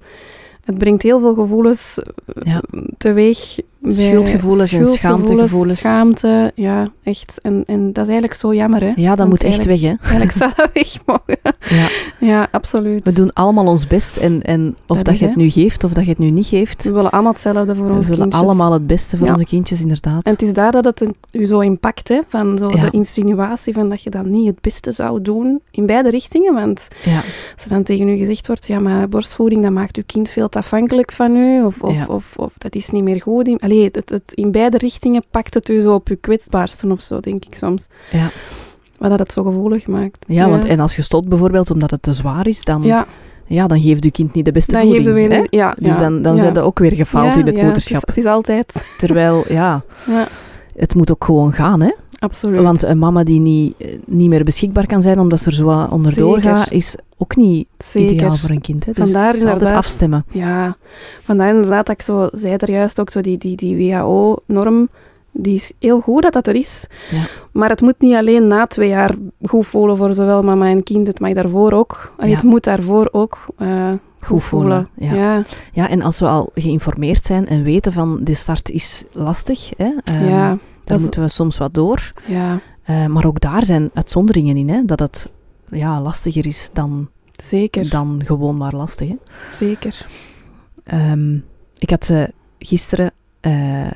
[SPEAKER 3] Het brengt heel veel gevoelens eh,
[SPEAKER 2] Ja.
[SPEAKER 3] teweeg.
[SPEAKER 2] Schuldgevoelens en schaamtegevoelens.
[SPEAKER 3] Schaamte, ja, echt. En, en dat is eigenlijk zo jammer, hè.
[SPEAKER 2] Ja, dat
[SPEAKER 3] Want
[SPEAKER 2] moet echt weg, hè?
[SPEAKER 3] Eigenlijk zou dat weg mogen.
[SPEAKER 2] Ja.
[SPEAKER 3] Ja, absoluut.
[SPEAKER 2] We doen allemaal ons best en, en of
[SPEAKER 3] Dat
[SPEAKER 2] dat,
[SPEAKER 3] is,
[SPEAKER 2] je het
[SPEAKER 3] hè.
[SPEAKER 2] nu geeft of dat je het nu niet geeft,
[SPEAKER 3] We willen allemaal hetzelfde voor
[SPEAKER 2] we
[SPEAKER 3] onze
[SPEAKER 2] willen
[SPEAKER 3] kindjes.
[SPEAKER 2] allemaal het beste voor
[SPEAKER 3] Ja.
[SPEAKER 2] onze kindjes, inderdaad.
[SPEAKER 3] En het is daar dat het u zo impact, hè, van zo
[SPEAKER 2] Ja.
[SPEAKER 3] de insinuatie van dat je dat niet het beste zou doen, in beide richtingen, want
[SPEAKER 2] Ja.
[SPEAKER 3] als er dan tegen u gezegd wordt, ja, maar borstvoeding, dat maakt uw kind veel te afhankelijk van u, of, of, of, of dat is niet meer goed. In, allee, het, het, in beide richtingen pakt het u zo op uw kwetsbaarste of zo, denk ik soms.
[SPEAKER 2] Ja.
[SPEAKER 3] Wat dat het zo gevoelig maakt.
[SPEAKER 2] Ja, want en als je stopt bijvoorbeeld omdat het te zwaar is, dan, ja.
[SPEAKER 3] ja,
[SPEAKER 2] dan geeft je kind niet de beste
[SPEAKER 3] dan
[SPEAKER 2] voeding.
[SPEAKER 3] geeft weer... Ja,
[SPEAKER 2] Dus dan, dan zijn ze ook weer gefaald in het moederschap.
[SPEAKER 3] Het is, het is altijd...
[SPEAKER 2] Terwijl, ja,
[SPEAKER 3] Ja,
[SPEAKER 2] het moet ook gewoon gaan, hè.
[SPEAKER 3] absoluut.
[SPEAKER 2] Want een mama die niet, eh, niet meer beschikbaar kan zijn omdat ze er zo onderdoor gaat, is ook niet
[SPEAKER 3] Zeker.
[SPEAKER 2] ideaal voor een kind. Hè. Dus
[SPEAKER 3] Vandaar
[SPEAKER 2] het is altijd
[SPEAKER 3] inderdaad-
[SPEAKER 2] afstemmen.
[SPEAKER 3] Ja, vandaar inderdaad dat ik zo zei er juist ook zo die, die, die WHO-norm, die is heel goed dat dat er is.
[SPEAKER 2] Ja.
[SPEAKER 3] Maar het moet niet alleen na twee jaar goed voelen voor zowel mama en kind, het mag daarvoor ook.
[SPEAKER 2] Ja.
[SPEAKER 3] Het moet daarvoor ook eh, goed, voelen.
[SPEAKER 2] ja.
[SPEAKER 3] Ja.
[SPEAKER 2] Ja, en als we al geïnformeerd zijn en weten van de start is lastig, hè, ehm,
[SPEAKER 3] Ja,
[SPEAKER 2] dan moeten we soms wat door.
[SPEAKER 3] ja,
[SPEAKER 2] Eh, maar ook daar zijn uitzonderingen in, hè, dat het ja, lastiger is dan,
[SPEAKER 3] zeker.
[SPEAKER 2] dan gewoon maar lastig. Hè.
[SPEAKER 3] Zeker.
[SPEAKER 2] Ehm, ik had eh, gisteren eh,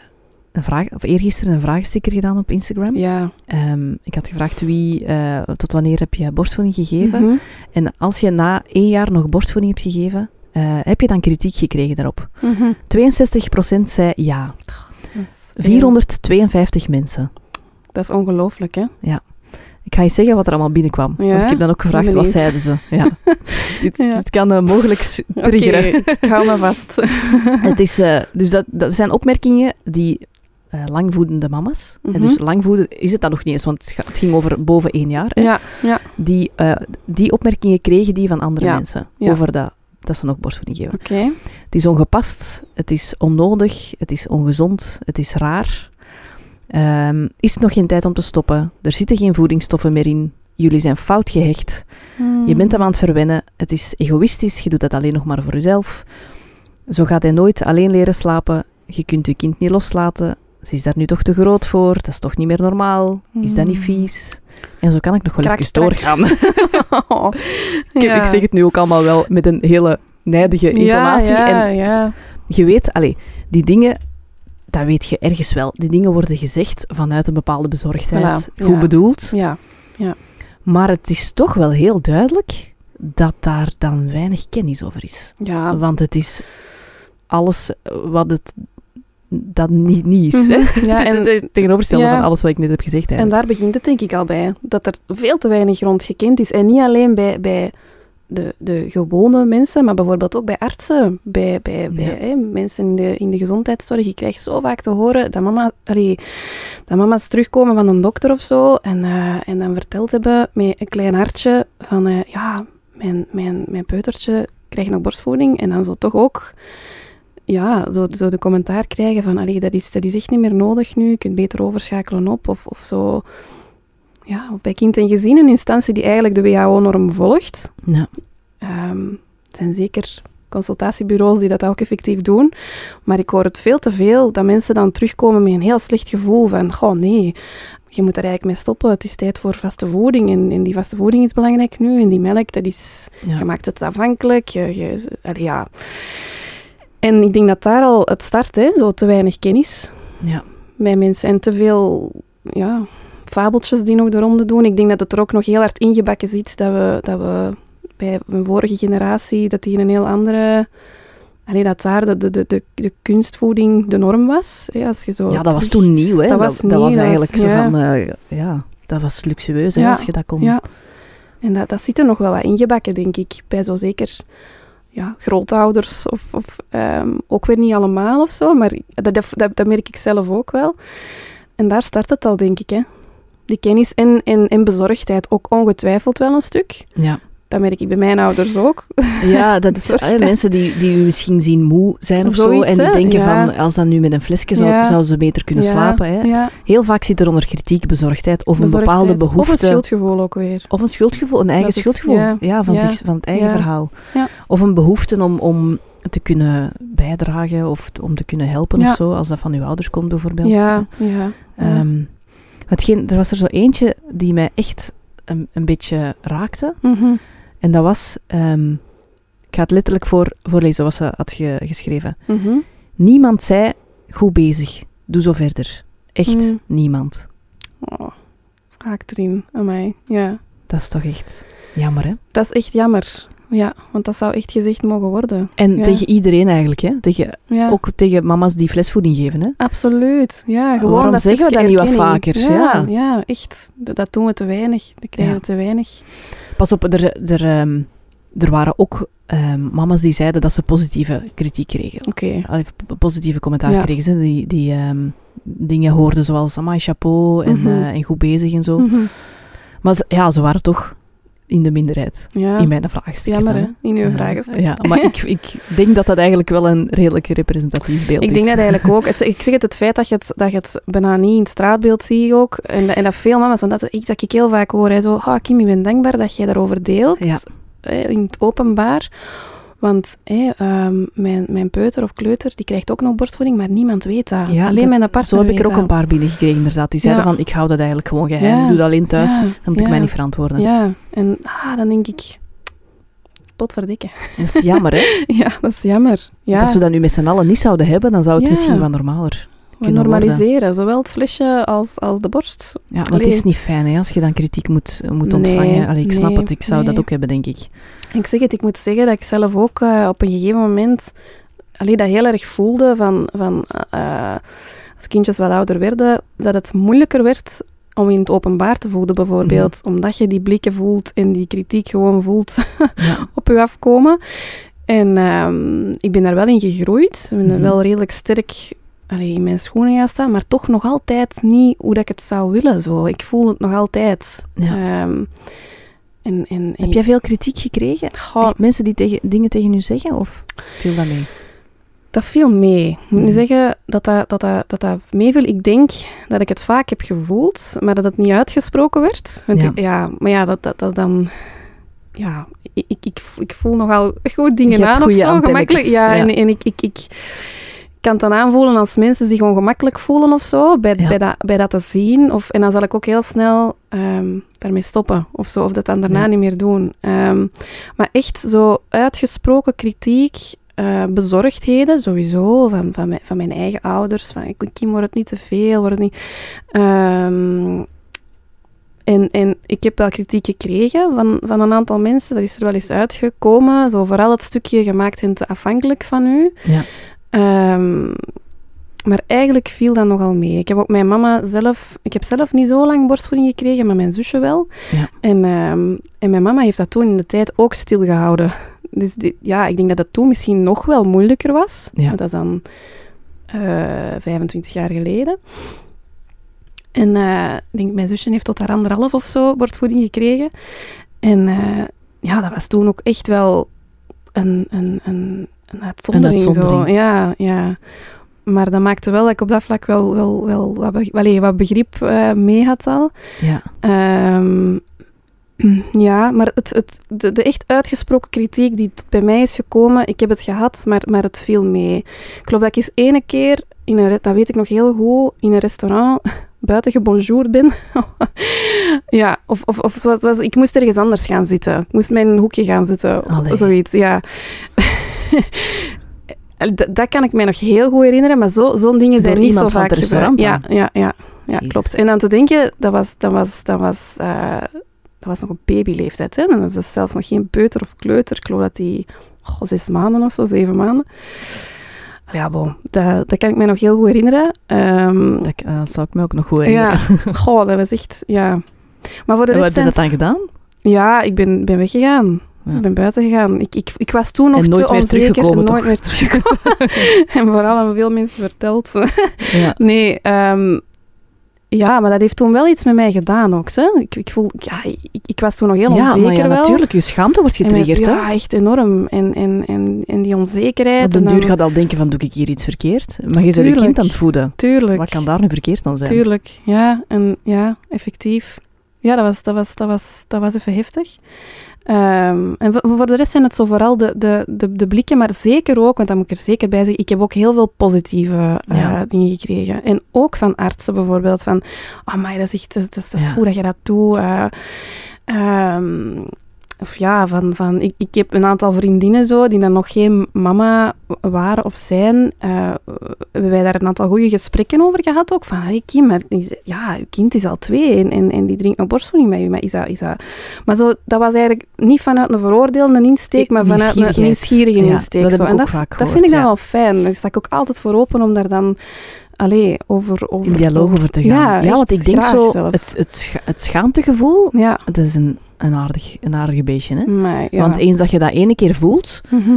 [SPEAKER 2] een vraag, of eergisteren een vraagsticker gedaan op Instagram.
[SPEAKER 3] Ja.
[SPEAKER 2] Ehm, ik had gevraagd wie, eh, tot wanneer heb je borstvoeding gegeven?
[SPEAKER 3] Mhm.
[SPEAKER 2] En als je na één jaar nog borstvoeding hebt gegeven, heb je dan kritiek gekregen daarop?
[SPEAKER 3] Mhm.
[SPEAKER 2] 62% zei ja.
[SPEAKER 3] Dat is veel.
[SPEAKER 2] 452 mensen.
[SPEAKER 3] Dat is ongelooflijk, hè?
[SPEAKER 2] Ik ga je zeggen wat er allemaal binnenkwam.
[SPEAKER 3] Ja?
[SPEAKER 2] Want ik heb dan ook gevraagd, wat zeiden ze? Ja. dit,
[SPEAKER 3] Ja.
[SPEAKER 2] dit kan eh, mogelijk triggeren.
[SPEAKER 3] Oké, ik hou me vast.
[SPEAKER 2] Het is, eh, dus dat, dat zijn opmerkingen die eh, langvoedende mama's, en
[SPEAKER 3] Mhm.
[SPEAKER 2] dus langvoeden is het dan nog niet eens, want het ging over boven één jaar, hè,
[SPEAKER 3] Ja, ja,
[SPEAKER 2] die, die opmerkingen kregen die van andere
[SPEAKER 3] Ja.
[SPEAKER 2] mensen over dat, dat ze nog borstvoeding geven.
[SPEAKER 3] oké.
[SPEAKER 2] Het is ongepast, het is onnodig, het is ongezond, het is raar. Ehm, is het nog geen tijd om te stoppen? Er zitten geen voedingsstoffen meer in. Jullie zijn fout gehecht. Je bent hem aan het verwennen. Het is egoïstisch. Je doet dat alleen nog maar voor jezelf. Zo gaat hij nooit alleen leren slapen. Je kunt je kind niet loslaten. Ze is daar nu toch te groot voor. Dat is toch niet meer normaal. Is dat niet
[SPEAKER 3] Mm.
[SPEAKER 2] vies? En zo kan ik nog wel even doorgaan.
[SPEAKER 3] Oh.
[SPEAKER 2] Ik, ik zeg het nu ook allemaal wel met een hele nijdige intonatie.
[SPEAKER 3] Ja, ja,
[SPEAKER 2] En je weet, allee, die dingen, dat weet je ergens wel. Die dingen worden gezegd vanuit een bepaalde bezorgdheid.
[SPEAKER 3] Voilà,
[SPEAKER 2] Goed
[SPEAKER 3] ja.
[SPEAKER 2] bedoeld.
[SPEAKER 3] Ja,
[SPEAKER 2] Maar het is toch wel heel duidelijk dat daar dan weinig kennis over is.
[SPEAKER 3] ja.
[SPEAKER 2] Want het is alles wat het dat niet, niet is. hè.
[SPEAKER 3] Mhm. Ja, en-
[SPEAKER 2] het tegenovergestelde
[SPEAKER 3] ja.
[SPEAKER 2] van alles wat ik net heb gezegd.
[SPEAKER 3] En daar begint het denk ik al bij. Dat er veel te weinig rond gekend is. En niet alleen bij, bij de, de gewone mensen, maar bijvoorbeeld ook bij artsen. Bij, bij, hè, mensen in de, in de gezondheidszorg. Je krijgt zo vaak te horen dat, mama, allee, dat mama's terugkomen van een dokter of zo. En, eh, en dan verteld hebben met een klein hartje van... eh, ja, mijn, mijn, mijn peutertje krijgt nog borstvoeding. En dan zo toch ook... Ja, zo, zo de commentaar krijgen van, allee, dat, is, dat is echt niet meer nodig nu, je kunt beter overschakelen op, of, of zo. Ja, of bij kind en gezin, een instantie die eigenlijk de WHO-norm volgt.
[SPEAKER 2] Ja.
[SPEAKER 3] Ehm, er zijn zeker consultatiebureaus die dat ook effectief doen, maar ik hoor het veel te veel dat mensen dan terugkomen met een heel slecht gevoel van, goh, nee, je moet er eigenlijk mee stoppen, het is tijd voor vaste voeding, en, en die vaste voeding is belangrijk nu, en die melk, dat is
[SPEAKER 2] Ja.
[SPEAKER 3] je maakt het afhankelijk. Je, je, allee, ja. En ik denk dat daar al het start, hè, zo te weinig kennis
[SPEAKER 2] Ja.
[SPEAKER 3] bij mensen en te veel ja, fabeltjes die nog de ronde doen. Ik denk dat het er ook nog heel hard ingebakken zit dat we, dat we bij een vorige generatie, dat die een heel andere... Dat daar de, de, de, de, kunstvoeding de norm was. Hè, als je zo
[SPEAKER 2] ja, dat was toen nieuw. Hè.
[SPEAKER 3] Dat was
[SPEAKER 2] dat,
[SPEAKER 3] nieuw,
[SPEAKER 2] was
[SPEAKER 3] dat
[SPEAKER 2] eigenlijk
[SPEAKER 3] was-
[SPEAKER 2] zo
[SPEAKER 3] ja.
[SPEAKER 2] van... eh, ja, dat was luxueus hè,
[SPEAKER 3] Ja.
[SPEAKER 2] als je dat kon...
[SPEAKER 3] Ja, en dat, dat zit er nog wel wat ingebakken, denk ik. Bij zo zeker ja, grootouders of, of ehm, ook weer niet allemaal of zo, maar dat, dat, dat merk ik zelf ook wel. En daar start het al, denk ik. Hè. Die kennis en, en, en bezorgdheid ook ongetwijfeld wel een stuk.
[SPEAKER 2] Ja.
[SPEAKER 3] Dat merk ik bij mijn ouders ook.
[SPEAKER 2] Ja, dat is hè, mensen die, die u misschien zien moe zijn of zo. En die
[SPEAKER 3] hè?
[SPEAKER 2] denken
[SPEAKER 3] Ja.
[SPEAKER 2] van, als dat nu met een flesje zou,
[SPEAKER 3] Ja.
[SPEAKER 2] zou ze beter kunnen
[SPEAKER 3] Ja,
[SPEAKER 2] slapen. Hè. Heel vaak zit er onder kritiek bezorgdheid of een bepaalde behoefte.
[SPEAKER 3] Of een schuldgevoel ook weer.
[SPEAKER 2] Of een schuldgevoel, een eigen
[SPEAKER 3] Dat
[SPEAKER 2] schuldgevoel. Ja,
[SPEAKER 3] ja,
[SPEAKER 2] van, zich, van het eigen verhaal.
[SPEAKER 3] Ja.
[SPEAKER 2] Of een behoefte om, om te kunnen bijdragen of om te kunnen helpen of zo, als dat van uw ouders komt bijvoorbeeld.
[SPEAKER 3] Ja, ja. ja.
[SPEAKER 2] Hetgeen, er was er zo eentje die mij echt een, een beetje raakte.
[SPEAKER 3] Mhm.
[SPEAKER 2] En dat was, ehm, ik ga het letterlijk voor, voorlezen wat ze had ge- geschreven.
[SPEAKER 3] Mhm.
[SPEAKER 2] Niemand zei, goed bezig, doe zo verder. Echt
[SPEAKER 3] Mm.
[SPEAKER 2] niemand.
[SPEAKER 3] Oh, haak erin, aan mij. Ja.
[SPEAKER 2] Dat is toch echt jammer, hè?
[SPEAKER 3] Dat is echt jammer. Ja, want dat zou echt gezegd mogen worden.
[SPEAKER 2] En
[SPEAKER 3] Ja.
[SPEAKER 2] tegen iedereen eigenlijk, hè? Tegen,
[SPEAKER 3] Ja,
[SPEAKER 2] Ook tegen mama's die flesvoeding geven, hè?
[SPEAKER 3] absoluut. Ja, gewoon
[SPEAKER 2] Waarom
[SPEAKER 3] dat
[SPEAKER 2] zeggen we dat niet wat vaker?
[SPEAKER 3] Ja,
[SPEAKER 2] Ja.
[SPEAKER 3] ja. echt. Dat, doen we te weinig. Dat krijgen we te weinig.
[SPEAKER 2] Pas op, er, er, ehm, er waren ook ehm, mama's die zeiden dat ze positieve kritiek kregen.
[SPEAKER 3] Oké.
[SPEAKER 2] Positieve commentaar kregen ze, die, die ehm, dingen hoorden zoals amai, chapeau en,
[SPEAKER 3] Mhm.
[SPEAKER 2] eh, en goed bezig en zo.
[SPEAKER 3] Mhm.
[SPEAKER 2] Maar ja, ze waren toch in de minderheid
[SPEAKER 3] Ja,
[SPEAKER 2] in mijn vraagsticker.
[SPEAKER 3] jammer hè, in uw vragen.
[SPEAKER 2] Ja, maar ik, ik denk dat dat eigenlijk wel een redelijk representatief beeld
[SPEAKER 3] Ik
[SPEAKER 2] is.
[SPEAKER 3] denk dat eigenlijk ook. Het, ik zeg het, het feit dat je het, dat je het bijna niet in het straatbeeld ziet ook. En, dat- en dat veel mama's, want dat is iets dat ik heel vaak hoor. Hè, zo, ah, Kim, ik ben dankbaar dat jij daarover deelt.
[SPEAKER 2] Ja.
[SPEAKER 3] in het openbaar. Want ehm, mijn, mijn peuter of kleuter, die krijgt ook nog borstvoeding, maar niemand weet dat.
[SPEAKER 2] Ja,
[SPEAKER 3] Alleen
[SPEAKER 2] dat-
[SPEAKER 3] mijn partner
[SPEAKER 2] Zo heb ik er ook
[SPEAKER 3] dat.
[SPEAKER 2] een paar binnengekregen, inderdaad. Die zeiden
[SPEAKER 3] Ja.
[SPEAKER 2] van, ik hou dat eigenlijk gewoon geheim.
[SPEAKER 3] Ja.
[SPEAKER 2] Doe dat alleen thuis, dan moet ik mij niet verantwoorden.
[SPEAKER 3] Ja, en ah, dan denk ik, potverdikke.
[SPEAKER 2] Dat is jammer, hè?
[SPEAKER 3] ja, dat is jammer. Ja,
[SPEAKER 2] Want als we dat nu met z'n allen niet zouden hebben, dan zou het
[SPEAKER 3] Ja.
[SPEAKER 2] misschien wat normaler
[SPEAKER 3] we normaliseren,
[SPEAKER 2] worden.
[SPEAKER 3] zowel het flesje als, als de borst.
[SPEAKER 2] Ja,
[SPEAKER 3] Allee.
[SPEAKER 2] is niet fijn hè, als je dan kritiek moet, moet
[SPEAKER 3] Nee,
[SPEAKER 2] ontvangen. Allee, ik snap
[SPEAKER 3] nee,
[SPEAKER 2] het, ik zou dat
[SPEAKER 3] nee.
[SPEAKER 2] ook hebben, denk ik.
[SPEAKER 3] Ik zeg het, ik moet zeggen dat ik zelf ook eh, op een gegeven moment allee, dat heel erg voelde van, van eh, als kindjes wat ouder werden, dat het moeilijker werd om in het openbaar te voelen bijvoorbeeld.
[SPEAKER 2] Mhm.
[SPEAKER 3] Omdat je die blikken voelt en die kritiek gewoon voelt
[SPEAKER 2] Ja.
[SPEAKER 3] op je afkomen. En ehm, ik ben daar wel in gegroeid. Ik ben
[SPEAKER 2] Mhm.
[SPEAKER 3] wel redelijk sterk allee, in mijn schoenen gaan staan, maar toch nog altijd niet hoe dat ik het zou willen. Zo. Ik voel het nog altijd.
[SPEAKER 2] Ja.
[SPEAKER 3] Ehm, en, en, en
[SPEAKER 2] Heb jij veel kritiek gekregen?
[SPEAKER 3] Goh,
[SPEAKER 2] Echt mensen die tegen, dingen tegen u zeggen? Of viel dat mee?
[SPEAKER 3] Dat viel mee. Ik moet nu
[SPEAKER 2] Mhm.
[SPEAKER 3] zeggen dat dat, dat, dat, dat dat meeviel. Ik denk dat ik het vaak heb gevoeld, maar dat het niet uitgesproken werd. Want
[SPEAKER 2] Ja.
[SPEAKER 3] ik- ja maar ja, dat, dat, dat dan... Ja, ik, ik, ik, voel nogal goed dingen aan of zo, gemakkelijk. Ja,
[SPEAKER 2] ja.
[SPEAKER 3] en, en ik, ik, ik kan het dan aanvoelen als mensen zich ongemakkelijk voelen of zo, bij,
[SPEAKER 2] Ja.
[SPEAKER 3] bij, dat, bij dat te zien. Of, en dan zal ik ook heel snel ehm, daarmee stoppen of zo, of dat dan daarna
[SPEAKER 2] Ja.
[SPEAKER 3] niet meer doen. Ehm, maar echt zo uitgesproken kritiek, eh, bezorgdheden sowieso, van, van, mijn, van mijn eigen ouders. Van, Kim, wordt het niet te veel, wordt het niet... Ehm, en, en ik heb wel kritiek gekregen van, van een aantal mensen. Dat is er wel eens uitgekomen. Zo vooral het stukje gemaakt en te afhankelijk van u.
[SPEAKER 2] Ja.
[SPEAKER 3] Ehm, maar eigenlijk viel dat nogal mee. Ik heb ook mijn mama zelf... Ik heb zelf niet zo lang borstvoeding gekregen, maar mijn zusje wel.
[SPEAKER 2] Ja.
[SPEAKER 3] En, ehm, en mijn mama heeft dat toen in de tijd ook stilgehouden. Dus die- ja, ik denk dat dat toen misschien nog wel moeilijker was.
[SPEAKER 2] Ja.
[SPEAKER 3] Dat is dan eh 25 jaar geleden. En eh, ik denk, mijn zusje heeft tot haar anderhalf of zo borstvoeding gekregen. En eh, ja, dat was toen ook echt wel een, een, een, een uitzondering.
[SPEAKER 2] uitzondering.
[SPEAKER 3] Zo. Ja, ja. Maar dat maakte wel dat ik op dat vlak wel, wel, wel wat, be- allee, wat begrip eh, mee had al.
[SPEAKER 2] Ja.
[SPEAKER 3] Ehm, ja, maar het, het, de, de echt uitgesproken kritiek die bij mij is gekomen, ik heb het gehad, maar, maar het viel mee. Ik geloof dat ik eens ene keer, in een, dat weet ik nog heel goed, in een restaurant buiten gebonjourd ben. ja, of, of, of was, ik moest ergens anders gaan zitten. Ik moest een hoekje gaan zitten,
[SPEAKER 2] Allee.
[SPEAKER 3] zoiets, ja. Dat, dat kan ik mij nog heel goed herinneren, maar zo, zo'n dingen zijn
[SPEAKER 2] Door
[SPEAKER 3] niet zo vaak
[SPEAKER 2] het restaurant.
[SPEAKER 3] Ja, ja, ja, ja
[SPEAKER 2] Jezus.
[SPEAKER 3] klopt. En dan te denken, dat was, dat was, dat was, eh, dat was nog een babyleeftijd. Hè? En dat is zelfs nog geen peuter of kleuter. Ik geloof dat die zes maanden of zo, zeven maanden. Ja, bon, dat, dat kan ik mij nog heel goed herinneren. Ehm,
[SPEAKER 2] Dat eh, zou ik me ook nog goed herinneren.
[SPEAKER 3] ja, goh, dat was echt, ja. Maar voor de
[SPEAKER 2] En wat heb je dat dan gedaan?
[SPEAKER 3] ja, ik ben, ben weggegaan.
[SPEAKER 2] Ja.
[SPEAKER 3] Ik ben buiten gegaan. Ik, ik, ik was toen nog
[SPEAKER 2] En nooit
[SPEAKER 3] te
[SPEAKER 2] meer
[SPEAKER 3] onzeker.
[SPEAKER 2] teruggekomen,
[SPEAKER 3] en nooit
[SPEAKER 2] toch?
[SPEAKER 3] meer teruggekomen. en vooral aan veel mensen verteld.
[SPEAKER 2] Ja.
[SPEAKER 3] Nee, ehm, ja, maar dat heeft toen wel iets met mij gedaan ook. Hè? Ik, ik voel, ja, ik, ik was toen nog heel
[SPEAKER 2] ja,
[SPEAKER 3] onzeker
[SPEAKER 2] maar ja,
[SPEAKER 3] wel.
[SPEAKER 2] natuurlijk. Je schaamte wordt
[SPEAKER 3] met-
[SPEAKER 2] getriggerd, hè?
[SPEAKER 3] Ja, echt enorm. En, en, en, en die onzekerheid.
[SPEAKER 2] Op den duur gaat al denken van, doe ik hier iets verkeerd? Maar je bent je kind aan het voeden.
[SPEAKER 3] Tuurlijk.
[SPEAKER 2] Wat kan daar nu verkeerd aan zijn?
[SPEAKER 3] Tuurlijk, ja. En ja, effectief. Ja, dat was, dat was, dat was, dat was even heftig. Ehm, en voor de rest zijn het zo vooral de, de, de, de blikken, maar zeker ook, want dat moet ik er zeker bij zeggen, ik heb ook heel veel positieve eh,
[SPEAKER 2] Ja.
[SPEAKER 3] dingen gekregen. En ook van artsen bijvoorbeeld, van, oh maar dat is echt, dat, is- dat is
[SPEAKER 2] Ja.
[SPEAKER 3] goed dat je dat doet. eh. Ehm, of ja, van, van ik, ik heb een aantal vriendinnen zo, die dan nog geen mama waren of zijn. eh, hebben wij daar een aantal goede gesprekken over gehad ook. Van, hey Kim, maar is- ja, je kind is al twee en, en, en die drinkt nog borstvoeding bij je. Maar, is dat, is dat... maar zo, dat was eigenlijk niet vanuit een veroordelende insteek, maar vanuit een nieuwsgierige
[SPEAKER 2] Ja,
[SPEAKER 3] insteek.
[SPEAKER 2] dat
[SPEAKER 3] zo. en dat, dat vind ik dan
[SPEAKER 2] ja.
[SPEAKER 3] wel fijn. Daar sta ik ook altijd voor open om daar dan allee, over, over...
[SPEAKER 2] In dialoog over te gaan.
[SPEAKER 3] Ja,
[SPEAKER 2] Ja, want ik denk zo,
[SPEAKER 3] zelfs.
[SPEAKER 2] het, het, het schaamtegevoel,
[SPEAKER 3] Ja,
[SPEAKER 2] dat is een, een, aardig, een aardig beestje, hè?
[SPEAKER 3] maar, ja.
[SPEAKER 2] Want eens dat je dat ene keer voelt,
[SPEAKER 3] Mhm.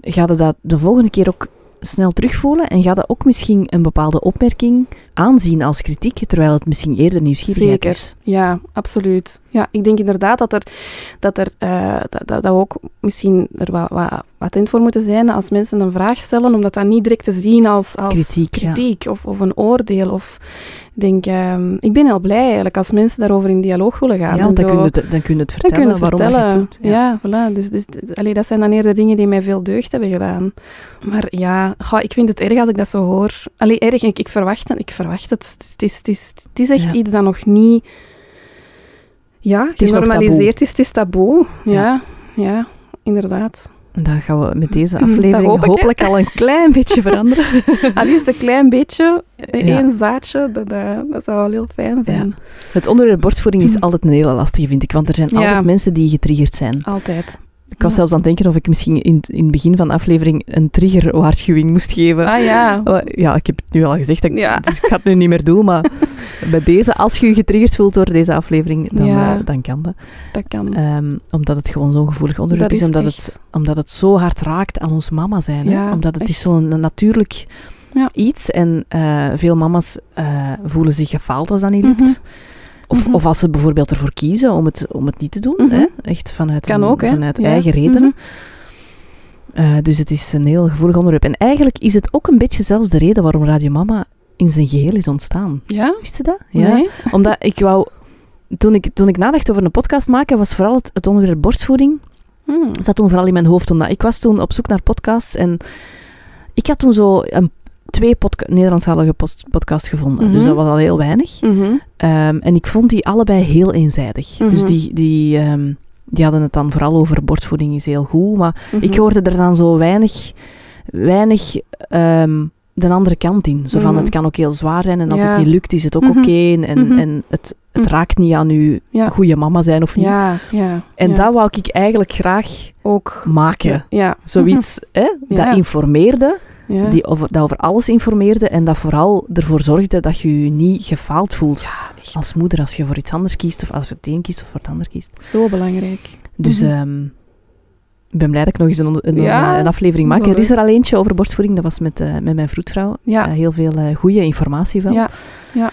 [SPEAKER 2] ga je dat de volgende keer ook snel terugvoelen en ga je ook misschien een bepaalde opmerking aanzien als kritiek, terwijl het misschien eerder nieuwsgierigheid
[SPEAKER 3] Zeker.
[SPEAKER 2] is.
[SPEAKER 3] Ja, absoluut. Ja, ik denk inderdaad dat er, dat er eh, dat, dat, dat we ook misschien er wat, wat attent voor moeten zijn als mensen een vraag stellen, om dat dan niet direct te zien als, als
[SPEAKER 2] Kritiek, ja.
[SPEAKER 3] of, of een oordeel. Of, denk, ehm, ik ben heel blij eigenlijk als mensen daarover in dialoog willen gaan.
[SPEAKER 2] Ja, want dan kun je het, dan kun je het vertellen
[SPEAKER 3] kun je het
[SPEAKER 2] waarom
[SPEAKER 3] vertellen.
[SPEAKER 2] dat je het doet.
[SPEAKER 3] Ja, voilà. Dus, dus allee, dat zijn dan eerder dingen die mij veel deugd hebben gedaan. Maar ja, goh, ik vind het erg als ik dat zo hoor. Allee, erg, ik, ik, verwacht, het, ik verwacht het. Het is, het is, het is echt
[SPEAKER 2] Ja.
[SPEAKER 3] iets dat nog niet... Ja, genormaliseerd is. Het is taboe. Ja, ja, inderdaad.
[SPEAKER 2] En dan gaan we met deze
[SPEAKER 3] Mm,
[SPEAKER 2] aflevering
[SPEAKER 3] hoop ik, hè.
[SPEAKER 2] hopelijk al een klein beetje veranderen.
[SPEAKER 3] Al is het een klein beetje, eh,
[SPEAKER 2] Ja.
[SPEAKER 3] één zaadje, dat, dat zou wel heel fijn zijn.
[SPEAKER 2] Het onderwerp borstvoeding is altijd een hele lastige, vind ik. Want er zijn
[SPEAKER 3] Ja.
[SPEAKER 2] altijd mensen die getriggerd zijn.
[SPEAKER 3] Altijd.
[SPEAKER 2] Ik was zelfs aan het denken of ik misschien in, in het begin van de aflevering een triggerwaarschuwing moest geven.
[SPEAKER 3] Ah ja.
[SPEAKER 2] Ja, ik heb het nu al gezegd, dat ik-
[SPEAKER 3] Ja.
[SPEAKER 2] dus ik ga het nu niet meer doen. Maar bij deze, als je je getriggerd voelt door deze aflevering, dan,
[SPEAKER 3] Ja.
[SPEAKER 2] eh, dan kan dat.
[SPEAKER 3] Dat kan.
[SPEAKER 2] Ehm, omdat het gewoon zo'n gevoelig onderwerp is.
[SPEAKER 3] is
[SPEAKER 2] Omdat,
[SPEAKER 3] echt-
[SPEAKER 2] het, omdat het zo hard raakt aan ons mama zijn. Hè? Omdat het is zo'n natuurlijk
[SPEAKER 3] Ja.
[SPEAKER 2] iets. En eh, veel mama's eh, voelen zich gefaald als dat niet lukt.
[SPEAKER 3] Mhm.
[SPEAKER 2] Of,
[SPEAKER 3] Mhm.
[SPEAKER 2] of als ze bijvoorbeeld ervoor kiezen om het, om het niet te doen.
[SPEAKER 3] Mhm.
[SPEAKER 2] Hè? Echt vanuit,
[SPEAKER 3] Kan
[SPEAKER 2] een-
[SPEAKER 3] ook, hè?
[SPEAKER 2] vanuit eigen redenen. Dus het is een heel gevoelig onderwerp. En eigenlijk is het ook een beetje zelfs de reden waarom Radio Mama in zijn geheel is ontstaan.
[SPEAKER 3] Ja?
[SPEAKER 2] Wist je dat? Ja.
[SPEAKER 3] Nee?
[SPEAKER 2] Omdat ik wou... Toen ik, toen ik nadacht over een podcast maken, was vooral het, het onderwerp borstvoeding.
[SPEAKER 3] Hmm.
[SPEAKER 2] Dat zat toen vooral in mijn hoofd. Omdat ik was toen op zoek naar podcasts en ik had toen zo een, twee podca Nederlandstalige podcasts gevonden.
[SPEAKER 3] Mhm.
[SPEAKER 2] Dus dat was al heel weinig.
[SPEAKER 3] Mhm.
[SPEAKER 2] Ehm, en ik vond die allebei heel eenzijdig.
[SPEAKER 3] Mhm.
[SPEAKER 2] Dus die, die, ehm, die hadden het dan vooral over borstvoeding is heel goed. Maar ik
[SPEAKER 3] Mhm.
[SPEAKER 2] hoorde er dan zo weinig, weinig ehm, de andere kant in. Zo van,
[SPEAKER 3] Mhm.
[SPEAKER 2] het kan ook heel zwaar zijn en als
[SPEAKER 3] Ja.
[SPEAKER 2] het niet lukt, is het ook
[SPEAKER 3] Mhm.
[SPEAKER 2] oké. En,
[SPEAKER 3] Mhm.
[SPEAKER 2] en het, het
[SPEAKER 3] Mhm.
[SPEAKER 2] raakt niet aan uw
[SPEAKER 3] Ja.
[SPEAKER 2] goede mama zijn of niet.
[SPEAKER 3] Ja, ja.
[SPEAKER 2] En dat wou ik eigenlijk graag
[SPEAKER 3] ook.
[SPEAKER 2] maken.
[SPEAKER 3] Ja.
[SPEAKER 2] Zoiets hè, dat informeerde,
[SPEAKER 3] Mhm.
[SPEAKER 2] Die over, dat over alles informeerde en dat vooral ervoor zorgde dat je je niet gefaald voelt. Als moeder, als je voor iets anders kiest, of als je het een kiest of voor het ander kiest.
[SPEAKER 3] Zo belangrijk.
[SPEAKER 2] Dus
[SPEAKER 3] Mhm.
[SPEAKER 2] ehm, ik ben blij dat ik nog eens een, onder- een,
[SPEAKER 3] Ja,
[SPEAKER 2] een aflevering maak. Er is er al eentje over borstvoeding, dat was met, eh, met mijn vroedvrouw.
[SPEAKER 3] Ja.
[SPEAKER 2] Eh, heel veel eh, goede informatie wel.
[SPEAKER 3] Ja. Ja.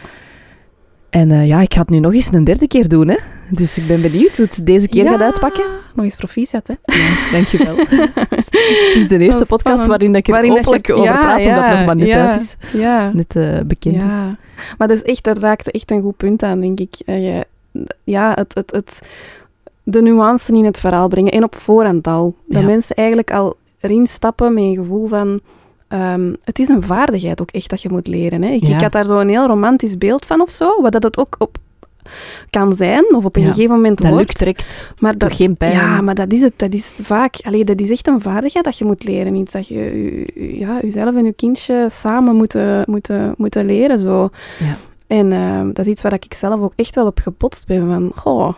[SPEAKER 2] En eh, ja, ik ga het nu nog eens een derde keer doen. Hè. Dus ik ben benieuwd hoe het deze keer
[SPEAKER 3] Ja.
[SPEAKER 2] gaat uitpakken.
[SPEAKER 3] Nog eens proficiat, hè?
[SPEAKER 2] Ja, dankjewel. het is de eerste podcast waarin ik er
[SPEAKER 3] Waarin dat je-
[SPEAKER 2] openlijk over praat, omdat het nog maar net
[SPEAKER 3] ja.
[SPEAKER 2] uit is.
[SPEAKER 3] Ja.
[SPEAKER 2] Net eh, bekend is.
[SPEAKER 3] Maar dat is echt, raakt echt een goed punt aan, denk ik. Eh, ja, het, het, het, de nuance in het verhaal brengen. En op voorhand al. Dat
[SPEAKER 2] Ja.
[SPEAKER 3] mensen eigenlijk al erin stappen met een gevoel van... ehm, het is een vaardigheid ook echt dat je moet leren. Hè. Ik,
[SPEAKER 2] Ja.
[SPEAKER 3] ik had daar zo een heel romantisch beeld van of zo. Wat dat het ook op kan zijn. Of op een
[SPEAKER 2] Ja.
[SPEAKER 3] gegeven moment
[SPEAKER 2] Dat
[SPEAKER 3] wordt.
[SPEAKER 2] lukt direct.
[SPEAKER 3] Maar
[SPEAKER 2] Toch
[SPEAKER 3] dat,
[SPEAKER 2] geen pijn.
[SPEAKER 3] ja, maar dat is het. Dat is vaak... Allee, dat is echt een vaardigheid dat je moet leren. Iets dat je ja, jezelf en je kindje samen moeten, moeten, moeten leren. Zo.
[SPEAKER 2] Ja.
[SPEAKER 3] En eh, dat is iets waar ik zelf ook echt wel op gepotst ben. Van, goh,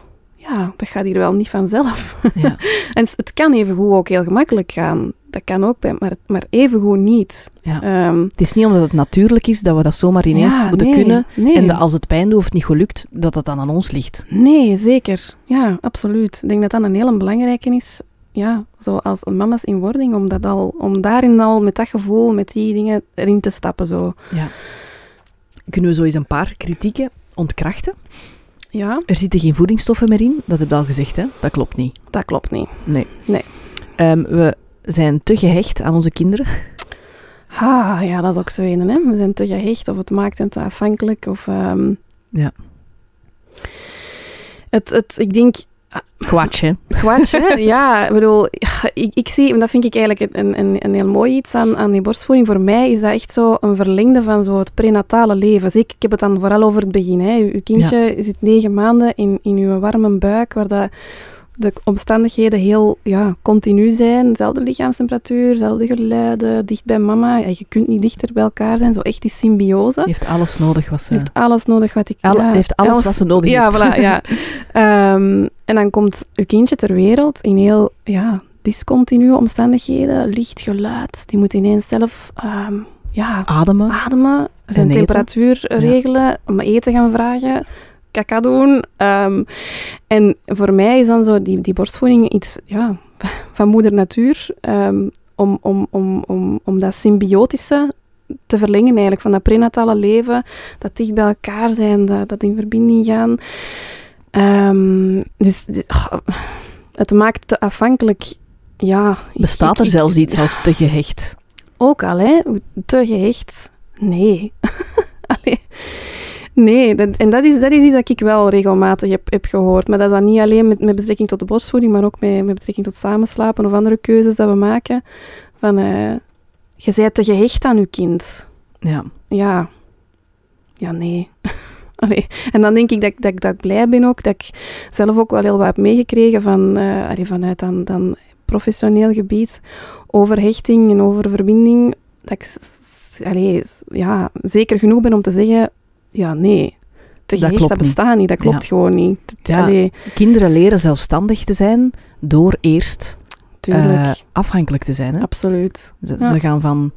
[SPEAKER 3] ja, dat gaat hier wel niet vanzelf.
[SPEAKER 2] Ja.
[SPEAKER 3] en het kan evengoed ook heel gemakkelijk gaan. Dat kan ook, bij- maar, maar evengoed niet.
[SPEAKER 2] Ja.
[SPEAKER 3] Ehm,
[SPEAKER 2] Het is niet omdat het natuurlijk is dat we dat zomaar ineens
[SPEAKER 3] ja,
[SPEAKER 2] moeten
[SPEAKER 3] nee,
[SPEAKER 2] kunnen.
[SPEAKER 3] Nee.
[SPEAKER 2] En dat als het pijn doet of het niet goed lukt, dat dat dan aan ons ligt.
[SPEAKER 3] Nee, zeker. Ja, absoluut. Ik denk dat dat een hele belangrijke is. Ja, zo als mama's in wording, om, dat al, om daarin al met dat gevoel, met die dingen erin te stappen. Zo.
[SPEAKER 2] Ja. Kunnen we zo eens een paar kritieken ontkrachten?
[SPEAKER 3] Ja,
[SPEAKER 2] Er zitten geen voedingsstoffen meer in, dat heb je al gezegd, hè? Dat klopt niet.
[SPEAKER 3] dat klopt niet.
[SPEAKER 2] Nee.
[SPEAKER 3] Nee.
[SPEAKER 2] Ehm, we zijn te gehecht aan onze kinderen.
[SPEAKER 3] Ah, ja, dat is ook zo een, hè. We zijn te gehecht of het maakt het te afhankelijk. Of, ehm,
[SPEAKER 2] Ja.
[SPEAKER 3] het, het, ik denk,
[SPEAKER 2] Kwatsch, hè?
[SPEAKER 3] kwatsch, hè. Ja, ik bedoel, ik, ik zie, en dat vind ik eigenlijk een, een, een heel mooi iets aan, aan die borstvoeding. Voor mij is dat echt zo een verlengde van zo het prenatale leven. Zeker, ik heb het dan vooral over het begin. Hè. Uw, kindje zit negen maanden in, in uw warme buik, waar dat de omstandigheden heel ja, continu zijn. Dezelfde lichaamstemperatuur, dezelfde geluiden, dicht bij mama. Ja, je kunt niet dichter bij elkaar zijn. Zo echt die symbiose.
[SPEAKER 2] Die heeft alles nodig wat ze...
[SPEAKER 3] heeft alles nodig wat ik...
[SPEAKER 2] Alle-
[SPEAKER 3] ja,
[SPEAKER 2] heeft alles wat ze nodig
[SPEAKER 3] ja,
[SPEAKER 2] heeft.
[SPEAKER 3] Voilà, ja, Ehm, En dan komt uw kindje ter wereld in heel ja, discontinue omstandigheden. Licht, geluid. Die moet ineens zelf ehm, ja,
[SPEAKER 2] Ademen.
[SPEAKER 3] ademen. Zijn temperatuur regelen. Om eten gaan vragen. Kaka doen. Ehm, en voor mij is dan zo die, die borstvoeding iets ja, van moeder natuur. ehm, om, om, om, om, om dat symbiotische te verlengen eigenlijk. Van dat prenatale leven. Dat dicht bij elkaar zijn. Dat, dat in verbinding gaan. Ehm, dus het maakt te afhankelijk. Ja,
[SPEAKER 2] Bestaat
[SPEAKER 3] ik-
[SPEAKER 2] er
[SPEAKER 3] ik-
[SPEAKER 2] zelfs iets als te gehecht?
[SPEAKER 3] ook al, hè? Te gehecht. Nee. Allee. Nee, dat, en dat is, dat is iets dat ik wel regelmatig heb, heb gehoord. Maar dat is dan niet alleen met, met betrekking tot de borstvoeding, maar ook met, met betrekking tot samenslapen of andere keuzes dat we maken. Van, eh, je bent te gehecht aan je kind.
[SPEAKER 2] Ja.
[SPEAKER 3] Ja. Ja, nee. Allee. En dan denk ik dat, ik- dat, dat ik blij ben ook, dat ik zelf ook wel heel wat heb meegekregen van, eh, allee, vanuit dan, dan professioneel gebied over hechting en over verbinding, dat ik allee, ja, zeker genoeg ben om te zeggen, ja, nee, te
[SPEAKER 2] Dat
[SPEAKER 3] gehecht, bestaat niet. Dat klopt
[SPEAKER 2] Ja.
[SPEAKER 3] gewoon niet.
[SPEAKER 2] Ja. Kinderen leren zelfstandig te zijn door eerst eh, afhankelijk te zijn. Hè?
[SPEAKER 3] Absoluut.
[SPEAKER 2] Ze,
[SPEAKER 3] Ja.
[SPEAKER 2] ze gaan van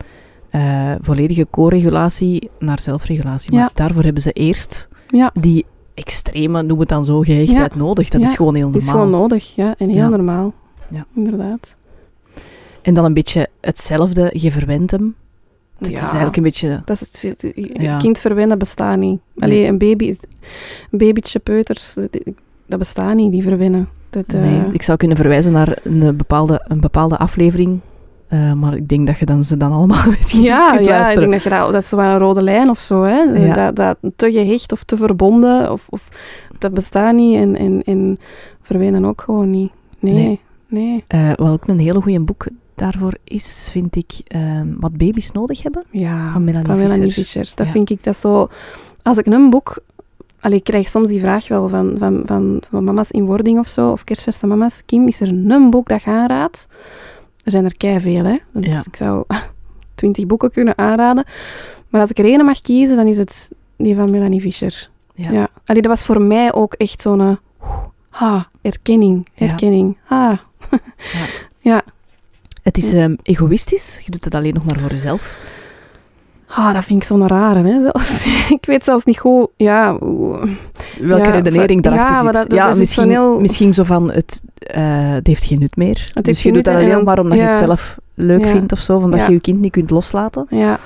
[SPEAKER 2] eh, volledige co-regulatie naar zelfregulatie. Maar
[SPEAKER 3] Ja.
[SPEAKER 2] daarvoor hebben ze eerst
[SPEAKER 3] Ja,
[SPEAKER 2] die extreme, noem het dan zo, gehechtheid nodig. Dat is gewoon heel
[SPEAKER 3] is
[SPEAKER 2] normaal.
[SPEAKER 3] gewoon nodig. Ja, en heel normaal.
[SPEAKER 2] Ja.
[SPEAKER 3] Inderdaad.
[SPEAKER 2] En dan een beetje hetzelfde, je verwendt hem. Het is eigenlijk een beetje...
[SPEAKER 3] Dat is het,
[SPEAKER 2] Ja.
[SPEAKER 3] kind verwennen bestaat niet.
[SPEAKER 2] Nee.
[SPEAKER 3] Allee, een baby, is- een babytje, peuters, dat- dat bestaat niet, die verwennen. Dat, eh,
[SPEAKER 2] Nee, ik zou kunnen verwijzen naar een bepaalde, een bepaalde aflevering. Eh, maar ik denk dat je dan, ze dan allemaal misschien
[SPEAKER 3] ja,
[SPEAKER 2] kunt
[SPEAKER 3] ja, ik denk dat je dat, dat is wel een rode lijn of zo. Hè?
[SPEAKER 2] Ja.
[SPEAKER 3] Dat, dat te gehecht of te verbonden, of, of, dat bestaat niet. En, en, en verwennen ook gewoon niet. Nee,
[SPEAKER 2] Nee.
[SPEAKER 3] nee.
[SPEAKER 2] Eh, wat ook een hele goede boek daarvoor is, vind ik, eh, wat baby's nodig hebben.
[SPEAKER 3] Ja,
[SPEAKER 2] Van Melanie Visser.
[SPEAKER 3] Visser. Dat
[SPEAKER 2] Ja.
[SPEAKER 3] vind ik dat zo... Als ik een boek... Allee, ik krijg soms die vraag wel van, van, van, van mama's in wording of zo, of kerstverse mama's. Kim, is er een boek dat je aanraadt? Er zijn er kei veel, hè. Dus
[SPEAKER 2] Ja.
[SPEAKER 3] ik zou twintig boeken kunnen aanraden. Maar als ik er één mag kiezen, dan is het die van Melanie Fischer.
[SPEAKER 2] Ja.
[SPEAKER 3] Ja. Allee, dat was voor mij ook echt zo'n... eh, Ha, erkenning,
[SPEAKER 2] Ja.
[SPEAKER 3] herkenning. Ha.
[SPEAKER 2] Het is ehm, egoïstisch. Je doet het alleen nog maar voor jezelf.
[SPEAKER 3] Ah, dat vind ik zo'n rare, hè. Zelfs. ik weet zelfs niet goed... Ja, hoe-
[SPEAKER 2] Welke
[SPEAKER 3] Ja,
[SPEAKER 2] redenering daarachter
[SPEAKER 3] ja,
[SPEAKER 2] zit.
[SPEAKER 3] dat- dat
[SPEAKER 2] ja,
[SPEAKER 3] is
[SPEAKER 2] misschien,
[SPEAKER 3] heel-
[SPEAKER 2] misschien zo van, het, eh, het heeft geen nut meer. dus je doet dat
[SPEAKER 3] en
[SPEAKER 2] alleen maar omdat je het zelf leuk vindt of zo. Omdat je je kind niet kunt loslaten.
[SPEAKER 3] Ja,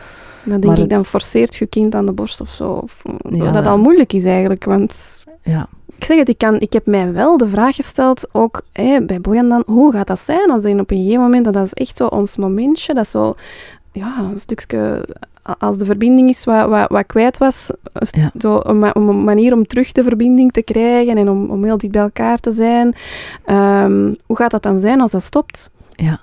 [SPEAKER 3] dan denk
[SPEAKER 2] Maar
[SPEAKER 3] ik,
[SPEAKER 2] het-
[SPEAKER 3] dan forceert je kind aan de borst of zo. Of. Dat al moeilijk is eigenlijk, want...
[SPEAKER 2] Ja.
[SPEAKER 3] Ik zeg het, ik, kan, ik heb mij wel de vraag gesteld, ook bij Bojan dan, hoe gaat dat zijn als in op een gegeven moment, dat is echt zo ons momentje, dat is zo, ja, een stukje, als de verbinding is wat, wat, wat kwijt was,
[SPEAKER 2] Ja.
[SPEAKER 3] zo een manier om terug de verbinding te krijgen en om, om heel dicht bij elkaar te zijn. Ehm, hoe gaat dat dan zijn als dat stopt?
[SPEAKER 2] Ja.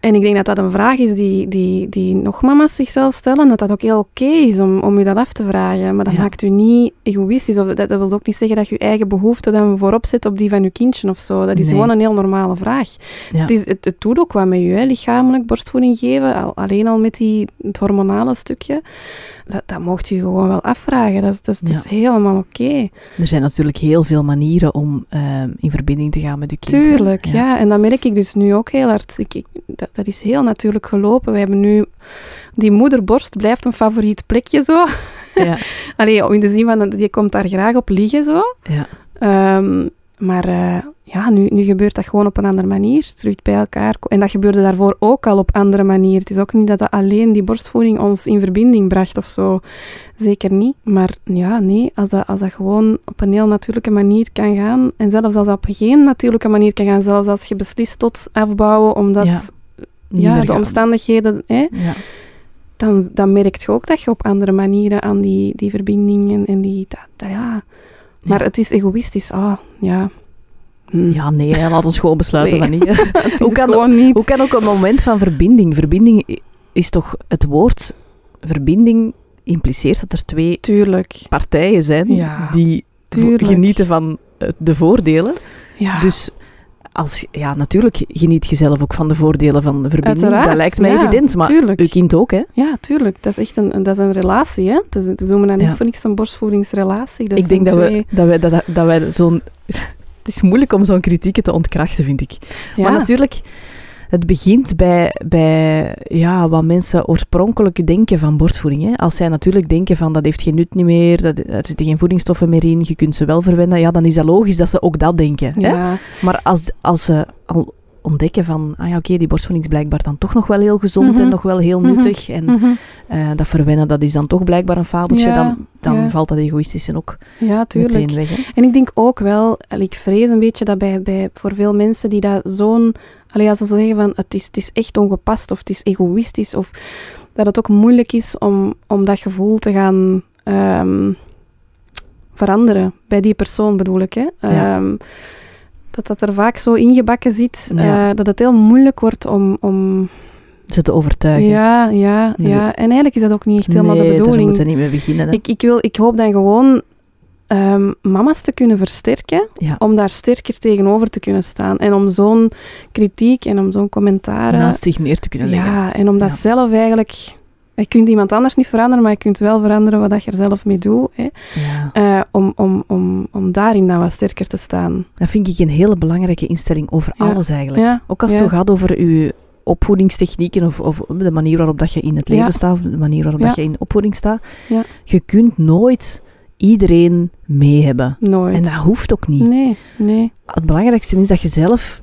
[SPEAKER 3] En ik denk dat dat een vraag is die, die, die nog mama's zichzelf stellen. Dat dat ook heel oké is om, om je dat af te vragen. Maar dat
[SPEAKER 2] Ja.
[SPEAKER 3] maakt u niet egoïstisch. Of dat, dat wil ook niet zeggen dat je je eigen behoefte dan voorop zet op die van je kindje of zo. Dat is
[SPEAKER 2] Nee.
[SPEAKER 3] gewoon een heel normale vraag.
[SPEAKER 2] Ja.
[SPEAKER 3] Het, is, het, het doet ook wat met je, hè, lichamelijk borstvoeding geven. Al, alleen al met die, het hormonale stukje. Dat, dat mocht je gewoon wel afvragen. Dat, is- dat, helemaal oké.
[SPEAKER 2] Er zijn natuurlijk heel veel manieren om ehm, in verbinding te gaan met je kind.
[SPEAKER 3] Tuurlijk, ja. En dat merk ik dus nu ook heel hard. Ik, ik- dat, dat is heel natuurlijk gelopen. We hebben nu... Die moederborst blijft een favoriet plekje zo.
[SPEAKER 2] Ja.
[SPEAKER 3] Allee, in de zin van, die komt daar graag op liggen zo.
[SPEAKER 2] Ja.
[SPEAKER 3] Ehm, maar eh, ja, nu, nu gebeurt dat gewoon op een andere manier. Terug bij elkaar. En dat gebeurde daarvoor ook al op andere manier. Het is ook niet dat dat alleen die borstvoeding ons in verbinding bracht of zo. Zeker niet. Maar ja, nee, als dat, als dat gewoon op een heel natuurlijke manier kan gaan. En zelfs als dat op geen natuurlijke manier kan gaan. Zelfs als je beslist tot afbouwen, omdat
[SPEAKER 2] Ja,
[SPEAKER 3] de
[SPEAKER 2] gaan.
[SPEAKER 3] omstandigheden... Hè,
[SPEAKER 2] Ja.
[SPEAKER 3] dan, dan merkt je ook dat je op andere manieren aan die, die verbinding en, en die... Dat, dat, ja. Maar
[SPEAKER 2] Ja.
[SPEAKER 3] het is egoïstisch. Ah, ja. Hm.
[SPEAKER 2] ja, nee, hè, laat ons gewoon besluiten
[SPEAKER 3] Nee.
[SPEAKER 2] van niet. Hoe kan-
[SPEAKER 3] niet.
[SPEAKER 2] Hoe kan ook een moment van verbinding? Verbinding is toch het woord verbinding impliceert dat er twee
[SPEAKER 3] Tuurlijk.
[SPEAKER 2] partijen zijn
[SPEAKER 3] Ja,
[SPEAKER 2] die
[SPEAKER 3] tuurlijk.
[SPEAKER 2] genieten van eh, de voordelen.
[SPEAKER 3] Ja.
[SPEAKER 2] Dus als, ja, natuurlijk geniet je zelf ook van de voordelen van de verbinding.
[SPEAKER 3] Uiteraard,
[SPEAKER 2] dat lijkt mij
[SPEAKER 3] ja,
[SPEAKER 2] evident, maar
[SPEAKER 3] tuurlijk.
[SPEAKER 2] uw kind ook, hè?
[SPEAKER 3] Ja, tuurlijk. Dat is echt een, dat is een relatie, hè. Dat, is- dat we dan
[SPEAKER 2] Ja.
[SPEAKER 3] niet voor niks een borstvoedingsrelatie. Dat
[SPEAKER 2] ik denk dat we, dat, wij, dat, dat wij zo'n... Het is moeilijk om zo'n kritieken te ontkrachten, vind ik.
[SPEAKER 3] Ja,
[SPEAKER 2] Maar natuurlijk, het begint bij, bij ja, wat mensen oorspronkelijk denken van borstvoeding. Hè. Als zij natuurlijk denken van dat heeft geen nut niet meer, dat, er zitten geen voedingsstoffen meer in, je kunt ze wel verwennen, ja, dan is dat logisch dat ze ook dat denken. Hè.
[SPEAKER 3] ja.
[SPEAKER 2] Maar als, als ze al ontdekken van, ah ja, oké, die borstvoeding is blijkbaar dan toch nog wel heel gezond
[SPEAKER 3] Mhm.
[SPEAKER 2] en nog wel heel
[SPEAKER 3] Mhm.
[SPEAKER 2] nuttig. En
[SPEAKER 3] Mhm.
[SPEAKER 2] eh, dat verwennen, dat is dan toch blijkbaar een fabeltje.
[SPEAKER 3] Ja,
[SPEAKER 2] dan dan
[SPEAKER 3] ja.
[SPEAKER 2] valt dat egoïstische ook
[SPEAKER 3] ja, tuurlijk.
[SPEAKER 2] meteen weg. Hè.
[SPEAKER 3] En ik denk ook wel, ik vrees een beetje dat bij, bij voor veel mensen die dat zo'n, allee, als ze zo zeggen van het is, het is echt ongepast of het is egoïstisch of dat het ook moeilijk is om, om dat gevoel te gaan ehm, veranderen. Bij die persoon bedoel ik, hè.
[SPEAKER 2] Ja.
[SPEAKER 3] Ehm, dat dat er vaak zo ingebakken zit,
[SPEAKER 2] Ja.
[SPEAKER 3] eh, dat het heel moeilijk wordt om... om
[SPEAKER 2] Ze te overtuigen.
[SPEAKER 3] ja, ja,
[SPEAKER 2] Nee.
[SPEAKER 3] ja. En eigenlijk is dat ook niet echt helemaal
[SPEAKER 2] nee,
[SPEAKER 3] de bedoeling.
[SPEAKER 2] moeten ze niet mee beginnen. Hè.
[SPEAKER 3] Ik, ik, wil, ik hoop dan gewoon ehm, mama's te kunnen versterken,
[SPEAKER 2] Ja.
[SPEAKER 3] om daar sterker tegenover te kunnen staan. En om zo'n kritiek en om zo'n commentaar...
[SPEAKER 2] Naast zich neer te kunnen leggen.
[SPEAKER 3] ja, en om dat
[SPEAKER 2] Ja.
[SPEAKER 3] zelf eigenlijk... Je kunt iemand anders niet veranderen, maar je kunt wel veranderen wat dat je er zelf mee doet. Hè.
[SPEAKER 2] Ja.
[SPEAKER 3] Eh, om, om, om, om daarin dan wat sterker te staan.
[SPEAKER 2] Dat vind ik een hele belangrijke instelling over
[SPEAKER 3] Ja.
[SPEAKER 2] alles eigenlijk.
[SPEAKER 3] Ja,
[SPEAKER 2] Ook als het zo gaat over je opvoedingstechnieken of, of de manier waarop dat je in het leven staat, of de manier waarop dat je in opvoeding staat.
[SPEAKER 3] Ja.
[SPEAKER 2] Je kunt nooit iedereen mee hebben.
[SPEAKER 3] Nooit.
[SPEAKER 2] En dat hoeft ook niet.
[SPEAKER 3] Nee, nee.
[SPEAKER 2] Het belangrijkste is dat je zelf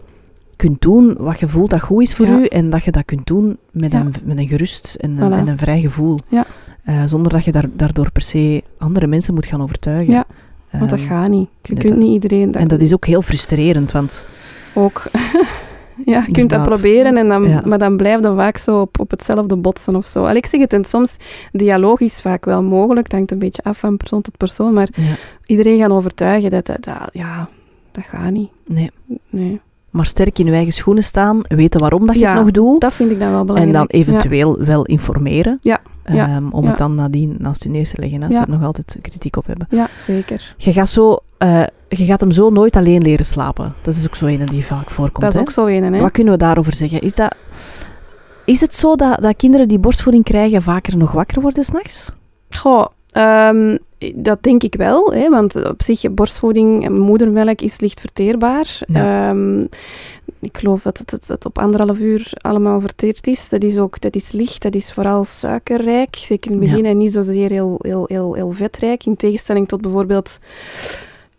[SPEAKER 2] kunt doen wat je voelt dat goed is voor
[SPEAKER 3] Ja.
[SPEAKER 2] u en dat je dat kunt doen met,
[SPEAKER 3] Ja.
[SPEAKER 2] een, met een gerust en een, en een vrij gevoel.
[SPEAKER 3] Ja.
[SPEAKER 2] Eh, zonder dat je daar, daardoor per se andere mensen moet gaan overtuigen.
[SPEAKER 3] Ja, Want dat
[SPEAKER 2] Ehm,
[SPEAKER 3] gaat niet. Je kunt
[SPEAKER 2] dat-
[SPEAKER 3] niet iedereen...
[SPEAKER 2] En dat is ook heel frustrerend, want
[SPEAKER 3] ook... ja, je kunt dat proberen, en dan,
[SPEAKER 2] Ja.
[SPEAKER 3] maar dan blijft dat vaak zo op, op hetzelfde botsen of zo. Allee, ik zeg het, en soms dialoog is vaak wel mogelijk. Het hangt een beetje af van persoon tot persoon, maar
[SPEAKER 2] ja,
[SPEAKER 3] iedereen gaan overtuigen dat dat... dat- ja, dat gaat niet.
[SPEAKER 2] nee.
[SPEAKER 3] Nee.
[SPEAKER 2] Maar sterk in je eigen schoenen staan, weten waarom dat je
[SPEAKER 3] Ja,
[SPEAKER 2] het nog doet.
[SPEAKER 3] Dat vind ik dan wel
[SPEAKER 2] En
[SPEAKER 3] belangrijk.
[SPEAKER 2] dan eventueel wel informeren.
[SPEAKER 3] Ja,
[SPEAKER 2] ehm, om het dan nadien naast je neer te leggen, als ze er nog altijd kritiek op hebben.
[SPEAKER 3] Ja zeker.
[SPEAKER 2] Je gaat, zo, eh, je gaat hem zo nooit alleen leren slapen. Dat is ook zo een die vaak voorkomt.
[SPEAKER 3] dat is
[SPEAKER 2] hè?
[SPEAKER 3] ook zo een, hè.
[SPEAKER 2] Wat kunnen we daarover zeggen? Is, dat, is het zo dat, dat kinderen die borstvoeding krijgen vaker nog wakker worden s'nachts?
[SPEAKER 3] Goh, ehm, dat denk ik wel, hè, want op zich borstvoeding en moedermelk is licht verteerbaar.
[SPEAKER 2] Ja.
[SPEAKER 3] Ehm, ik geloof dat het, op anderhalf uur allemaal verteerd is. Dat is ook dat is licht, dat is vooral suikerrijk, zeker in het begin,
[SPEAKER 2] Ja.
[SPEAKER 3] en niet zozeer heel, heel, heel, heel vetrijk, in tegenstelling tot bijvoorbeeld...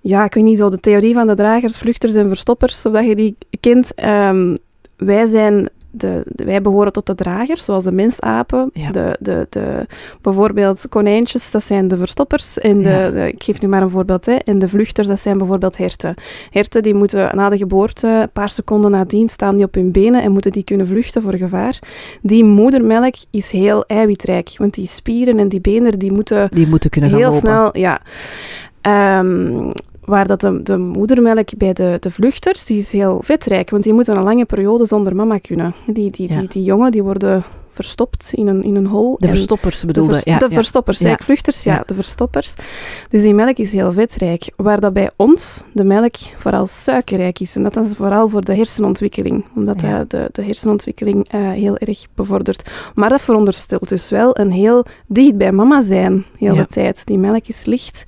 [SPEAKER 3] Ja, ik weet niet zo de theorie van de dragers, vluchters en verstoppers, of dat je die kent. Ehm, wij zijn de, de- wij behoren tot de dragers, zoals de mensapen.
[SPEAKER 2] Ja.
[SPEAKER 3] De, de, de, bijvoorbeeld konijntjes, dat zijn de verstoppers. En de,
[SPEAKER 2] Ja.
[SPEAKER 3] de- ik geef nu maar een voorbeeld. Hè. En de vluchters, dat zijn bijvoorbeeld herten. Herten die moeten na de geboorte, een paar seconden nadien, staan die op hun benen en moeten die kunnen vluchten voor gevaar. Die moedermelk is heel eiwitrijk, want die spieren en die benen die moeten
[SPEAKER 2] Die moeten kunnen gaan
[SPEAKER 3] heel snel, ja. Ehm, waar dat de, de moedermelk bij de, de vluchters, die is heel vetrijk, want die moeten een lange periode zonder mama kunnen. Die, die,
[SPEAKER 2] Ja.
[SPEAKER 3] die, die jongen, die worden verstopt in een, in een hol.
[SPEAKER 2] De
[SPEAKER 3] en-
[SPEAKER 2] verstoppers
[SPEAKER 3] de,
[SPEAKER 2] bedoelde.
[SPEAKER 3] vers-
[SPEAKER 2] ja,
[SPEAKER 3] de
[SPEAKER 2] ja.
[SPEAKER 3] verstoppers,
[SPEAKER 2] Ja.
[SPEAKER 3] vluchters? Ja,
[SPEAKER 2] Ja.
[SPEAKER 3] de verstoppers. Dus die melk is heel vetrijk. Waar dat bij ons de melk vooral suikerrijk is. En dat is vooral voor de hersenontwikkeling. Omdat dat de, de hersenontwikkeling eh, heel erg bevordert. Maar dat veronderstelt dus wel een heel dicht bij mama zijn, heel de tijd. Die melk is licht.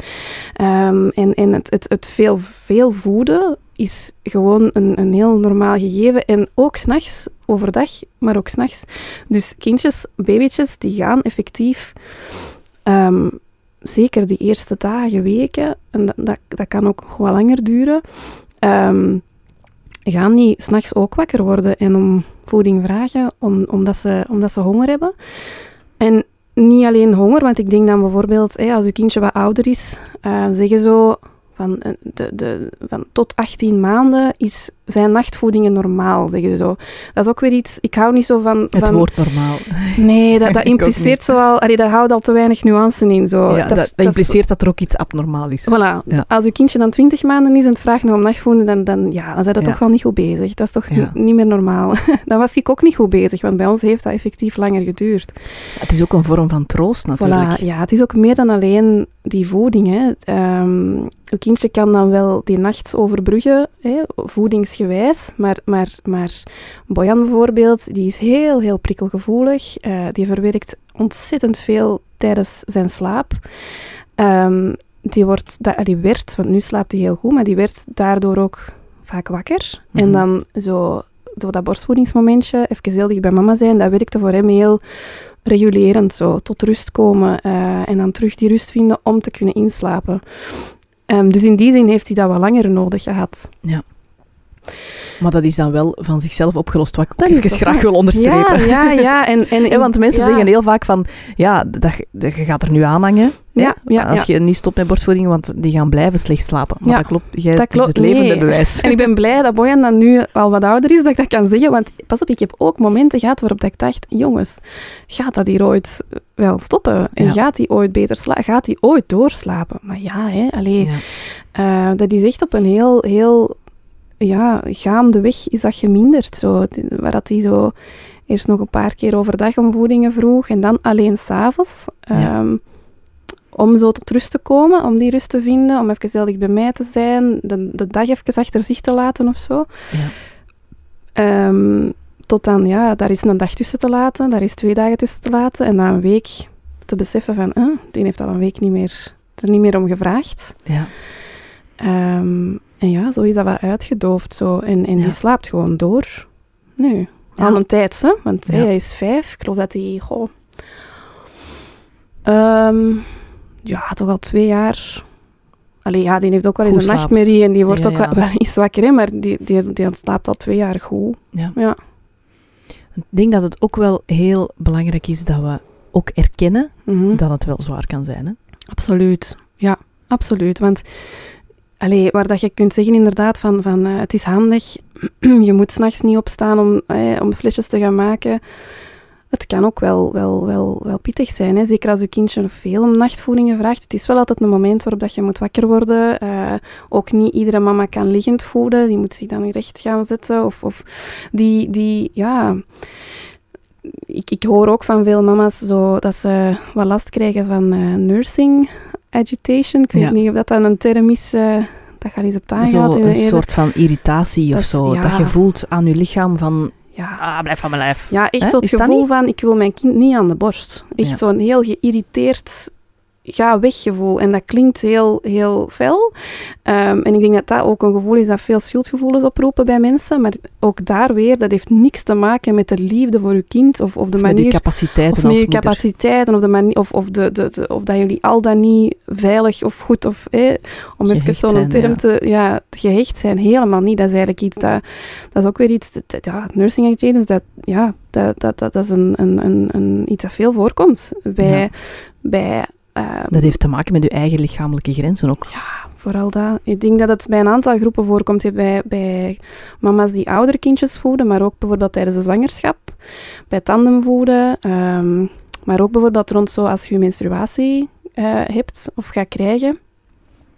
[SPEAKER 3] Ehm, en en het, het, het veel, veel voeden is gewoon een, een heel normaal gegeven. En ook s'nachts, overdag, maar ook s'nachts. Dus kindjes, babytjes, die gaan effectief... ehm, zeker die eerste dagen, weken, en dat, dat, kan ook wel langer duren, ehm, gaan die s'nachts ook wakker worden en om voeding vragen, om, omdat, ze, omdat ze honger hebben. En niet alleen honger, want ik denk dan bijvoorbeeld, als uw kindje wat ouder is, eh, zeggen zo van, eh, de, de, van tot 18 maanden is, zijn nachtvoedingen normaal, zeggen ze zo. Dat is ook weer iets, ik hou niet zo van...
[SPEAKER 2] Het
[SPEAKER 3] van
[SPEAKER 2] woord normaal.
[SPEAKER 3] Nee, dat, dat impliceert
[SPEAKER 2] niet.
[SPEAKER 3] zo al, allee, dat houdt al te weinig nuance in. Zo.
[SPEAKER 2] ja, dat, dat impliceert dat er ook iets abnormaal is.
[SPEAKER 3] Voilà.
[SPEAKER 2] Ja.
[SPEAKER 3] Als uw kindje dan 20 maanden is en het vraagt nog om nachtvoeding, dan, dan, ja, dan zijn dat
[SPEAKER 2] Ja.
[SPEAKER 3] toch wel niet goed bezig. Dat is toch
[SPEAKER 2] Ja.
[SPEAKER 3] niet meer normaal. dan was ik ook niet goed bezig, want bij ons heeft dat effectief langer geduurd.
[SPEAKER 2] Het is ook een vorm van troost natuurlijk.
[SPEAKER 3] Voilà. Ja, het is ook meer dan alleen die voeding. Hè. Uw kindje kan dan wel die nacht overbruggen, hè, voedingsgewijs, maar, maar, maar Bojan bijvoorbeeld, die is heel, heel prikkelgevoelig. Eh, die verwerkt ontzettend veel tijdens zijn slaap. Ehm, die, wordt, da- die werd, want nu slaapt hij heel goed, maar die werd daardoor ook vaak wakker.
[SPEAKER 2] Mhm.
[SPEAKER 3] En dan zo, zo dat borstvoedingsmomentje, even heel dicht bij mama zijn, dat werkte voor hem heel regulerend, zo, tot rust komen eh, en dan terug die rust vinden om te kunnen inslapen. Ehm, dus in die zin heeft hij dat wat langer nodig gehad.
[SPEAKER 2] Maar dat is dan wel van zichzelf opgelost, wat ik even graag wil onderstrepen.
[SPEAKER 3] Ja, ja, ja. En, en,
[SPEAKER 2] want mensen
[SPEAKER 3] ja.
[SPEAKER 2] zeggen heel vaak van, ja, dat, dat, je gaat er nu aan hangen.
[SPEAKER 3] Ja, ja,
[SPEAKER 2] als je niet stopt met borstvoeding, want die gaan blijven slecht slapen. Maar
[SPEAKER 3] Ja,
[SPEAKER 2] dat klopt, jij
[SPEAKER 3] dat klopt,
[SPEAKER 2] het levende
[SPEAKER 3] nee.
[SPEAKER 2] bewijs.
[SPEAKER 3] En ik ben blij dat Bojan dan nu al wat ouder is, dat ik dat kan zeggen. Want pas op, ik heb ook momenten gehad waarop dat ik dacht, jongens, gaat dat hier ooit wel stoppen? En gaat hij ooit beter slapen? Gaat hij ooit doorslapen? Maar ja, hè, allee,
[SPEAKER 2] Ja.
[SPEAKER 3] eh, dat is echt op een heel, heel, ja, gaandeweg is dat geminderd. Zo, waar dat hij zo eerst nog een paar keer overdag om voedingen vroeg en dan alleen s'avonds.
[SPEAKER 2] Ja.
[SPEAKER 3] Ehm om zo tot rust te komen, om die rust te vinden, om even heel dicht bij mij te zijn, de, de dag even achter zich te laten of zo.
[SPEAKER 2] Ja.
[SPEAKER 3] Ehm, tot dan, ja, daar is een dag tussen te laten, daar is twee dagen tussen te laten. En na een week te beseffen van, eh, die heeft al een week niet meer, er niet meer om gevraagd.
[SPEAKER 2] Ja.
[SPEAKER 3] Ehm, en ja, zo is dat wat uitgedoofd. Zo. En, en
[SPEAKER 2] Ja.
[SPEAKER 3] die slaapt gewoon door. Nu,
[SPEAKER 2] Ja.
[SPEAKER 3] al een tijd, hè? want
[SPEAKER 2] Ja.
[SPEAKER 3] hij is vijf. Ik geloof dat hij, goh, ehm, ja, toch al twee jaar. Allee, ja, die heeft ook wel eens
[SPEAKER 2] Goed
[SPEAKER 3] een
[SPEAKER 2] slaapt.
[SPEAKER 3] nachtmerrie en die wordt ook wel, wel eens wakker, hè? maar die, die, die slaapt al twee jaar goed.
[SPEAKER 2] Ja.
[SPEAKER 3] Ja.
[SPEAKER 2] Ik denk dat het ook wel heel belangrijk is dat we ook erkennen
[SPEAKER 3] Mhm.
[SPEAKER 2] dat het wel zwaar kan zijn. Hè?
[SPEAKER 3] Absoluut, ja, absoluut. Want allee, waar dat je kunt zeggen inderdaad van, van eh, het is handig, je moet s'nachts niet opstaan om, eh, om flesjes te gaan maken. Het kan ook wel, wel, wel, wel pittig zijn, hè? zeker als je kindje veel om nachtvoedingen vraagt. Het is wel altijd een moment waarop dat je moet wakker worden. Eh, ook niet iedere mama kan liggend voeden, die moet zich dan recht gaan zetten. Of, of die, die, ja... Ik, ik hoor ook van veel mama's zo dat ze wat last krijgen van eh, nursing agitation. Ik weet
[SPEAKER 2] Ja.
[SPEAKER 3] niet of dat dan een term is eh, dat al eens op aangaat.
[SPEAKER 2] Zo
[SPEAKER 3] in
[SPEAKER 2] een
[SPEAKER 3] eerder-
[SPEAKER 2] soort van irritatie
[SPEAKER 3] Dat
[SPEAKER 2] of
[SPEAKER 3] is-
[SPEAKER 2] zo.
[SPEAKER 3] ja.
[SPEAKER 2] Dat je voelt aan je lichaam van,
[SPEAKER 3] Ja,
[SPEAKER 2] ah, blijf van mijn lijf.
[SPEAKER 3] ja echt
[SPEAKER 2] Hè?
[SPEAKER 3] zo het
[SPEAKER 2] Is dat
[SPEAKER 3] gevoel van ik wil mijn kind niet aan de borst. Echt
[SPEAKER 2] Ja.
[SPEAKER 3] zo'n heel geïrriteerd ga weg gevoel. En dat klinkt heel, heel fel. Ehm, en ik denk dat dat ook een gevoel is dat veel schuldgevoelens oproepen bij mensen. Maar ook daar weer, dat heeft niks te maken met de liefde voor je kind of, of de
[SPEAKER 2] Of met
[SPEAKER 3] manier...
[SPEAKER 2] je capaciteiten
[SPEAKER 3] Of met je
[SPEAKER 2] moeder.
[SPEAKER 3] capaciteiten, of, de manier, of, of, de, de, de- of dat jullie al dan niet veilig of goed, of eh, om even
[SPEAKER 2] Gehecht
[SPEAKER 3] zo'n
[SPEAKER 2] zijn,
[SPEAKER 3] term
[SPEAKER 2] ja.
[SPEAKER 3] te... Ja, gehecht zijn, helemaal niet. Dat is eigenlijk iets dat... Dat is ook weer iets... Dat, ja, nursing agitation, dat, ja, dat, dat, dat, dat is een, een, een, een, iets dat veel voorkomt. Bij...
[SPEAKER 2] Ja.
[SPEAKER 3] bij eh,
[SPEAKER 2] Dat heeft te maken met je eigen lichamelijke grenzen ook.
[SPEAKER 3] Vooral dat. Ik denk dat het bij een aantal groepen voorkomt. Bij, bij mama's die oudere kindjes voeden, maar ook bijvoorbeeld tijdens de zwangerschap. Bij tandemvoeden. ehm, maar ook bijvoorbeeld rond zo als je menstruatie eh, hebt of gaat krijgen.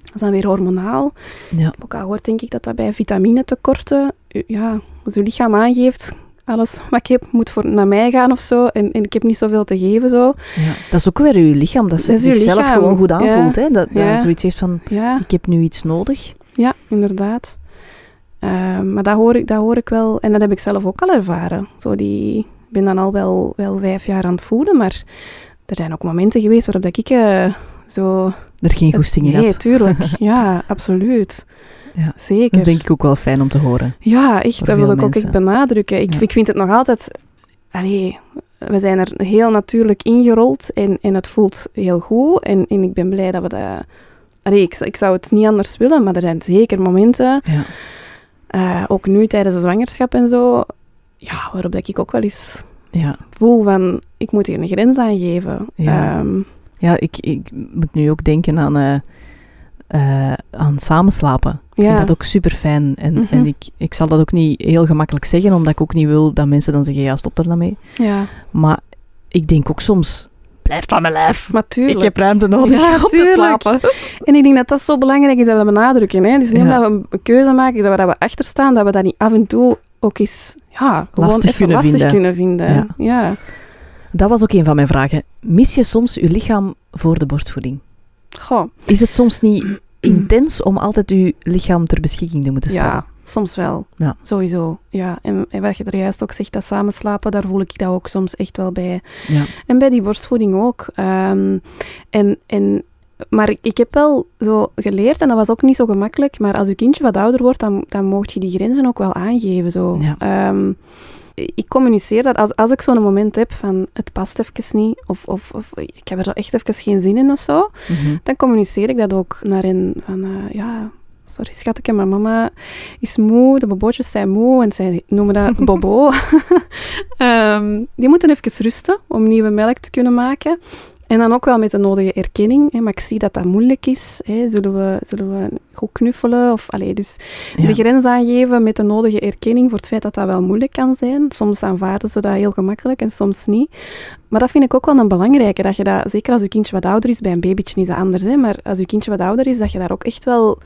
[SPEAKER 3] Dat is dan weer hormonaal.
[SPEAKER 2] Ja.
[SPEAKER 3] Ook al hoort denk ik dat dat bij vitaminetekorten, u- ja, als je lichaam aangeeft, alles wat ik heb moet voor, naar mij gaan of zo. En, en ik heb niet zoveel te geven zo.
[SPEAKER 2] Ja. Dat is ook weer je lichaam, dat,
[SPEAKER 3] Dat uw
[SPEAKER 2] zichzelf gewoon goed
[SPEAKER 3] ja.
[SPEAKER 2] aanvoelt. Hè? Dat, dat
[SPEAKER 3] Ja.
[SPEAKER 2] zoiets heeft van,
[SPEAKER 3] Ja.
[SPEAKER 2] ik heb nu iets nodig.
[SPEAKER 3] Ja, inderdaad. Ehm, maar dat hoor, ik, dat hoor ik wel, en dat heb ik zelf ook al ervaren. Zo die, ik ben dan al wel, wel vijf jaar aan het voeden, maar er zijn ook momenten geweest waarop dat ik eh, zo...
[SPEAKER 2] Er geen goesting in
[SPEAKER 3] Nee,
[SPEAKER 2] had.
[SPEAKER 3] tuurlijk. Ja, absoluut.
[SPEAKER 2] Ja, Dat
[SPEAKER 3] Zeker.
[SPEAKER 2] is denk ik ook wel fijn om te horen.
[SPEAKER 3] Ja, echt. Dat wil ik ook echt benadrukken. Ik,
[SPEAKER 2] Ja.
[SPEAKER 3] ik vind het nog altijd... Allee, we zijn er heel natuurlijk ingerold en, en het voelt heel goed. En, en ik ben blij dat we dat... Allee, ik, ik zou het niet anders willen, maar er zijn zeker momenten
[SPEAKER 2] Ja.
[SPEAKER 3] eh, ook nu tijdens de zwangerschap en zo, ja, waarop dat ik ook wel eens
[SPEAKER 2] Ja.
[SPEAKER 3] voel van, ik moet hier een grens aangeven.
[SPEAKER 2] Ja.
[SPEAKER 3] Ehm,
[SPEAKER 2] ja, ik, ik moet nu ook denken aan, eh, eh, aan samenslapen. Ik
[SPEAKER 3] Ja.
[SPEAKER 2] vind dat ook super fijn. En,
[SPEAKER 3] Mhm.
[SPEAKER 2] en ik, ik zal dat ook niet heel gemakkelijk zeggen, omdat ik ook niet wil dat mensen dan zeggen, ja, stop er dan mee.
[SPEAKER 3] ja,
[SPEAKER 2] Maar ik denk ook soms, blijf van mijn lijf.
[SPEAKER 3] maar tuurlijk.
[SPEAKER 2] Ik heb ruimte nodig
[SPEAKER 3] Ja,
[SPEAKER 2] om te slapen.
[SPEAKER 3] En ik denk dat dat zo belangrijk is dat we dat benadrukken. Hè? Het is niet omdat we een keuze maken, dat we, dat we achter staan, dat we dat niet af en toe ook eens ja, gewoon
[SPEAKER 2] Lastig
[SPEAKER 3] even
[SPEAKER 2] kunnen
[SPEAKER 3] lastig
[SPEAKER 2] vinden.
[SPEAKER 3] kunnen vinden.
[SPEAKER 2] Ja.
[SPEAKER 3] Ja.
[SPEAKER 2] Dat was ook een van mijn vragen. Mis je soms je lichaam voor de borstvoeding?
[SPEAKER 3] Goh,
[SPEAKER 2] Is het soms niet intens om altijd je lichaam ter beschikking te moeten stellen?
[SPEAKER 3] ja, soms wel.
[SPEAKER 2] Ja.
[SPEAKER 3] Sowieso. Ja. En, en wat je er juist ook zegt, dat samenslapen, daar voel ik dat ook soms echt wel bij.
[SPEAKER 2] Ja.
[SPEAKER 3] En bij die borstvoeding ook. Ehm, en, en, maar ik, ik heb wel zo geleerd, en dat was ook niet zo gemakkelijk, maar als je kindje wat ouder wordt, dan, dan mocht je die grenzen ook wel aangeven. Zo.
[SPEAKER 2] Ja.
[SPEAKER 3] Ehm, ik communiceer dat als, als ik zo'n moment heb van het past even niet, of, of, of ik heb er echt even geen zin in of zo,
[SPEAKER 2] Mhm.
[SPEAKER 3] dan communiceer ik dat ook naar hen. Van eh, ja, sorry schatje, mijn mama is moe, de bobootjes zijn moe en zij noemen dat bobo. Ehm, die moeten even rusten om nieuwe melk te kunnen maken. En dan ook wel met de nodige erkenning. Hè, maar ik zie dat dat moeilijk is. Hè. Zullen, we, zullen we goed knuffelen? Of, allee, dus
[SPEAKER 2] Ja.
[SPEAKER 3] de grens aangeven met de nodige erkenning voor het feit dat dat wel moeilijk kan zijn. Soms aanvaarden ze dat heel gemakkelijk en soms niet. Maar dat vind ik ook wel een belangrijke. Dat je dat, zeker als je kindje wat ouder is, bij een babytje is dat anders. Hè, maar als je kindje wat ouder is, dat je daar ook echt wel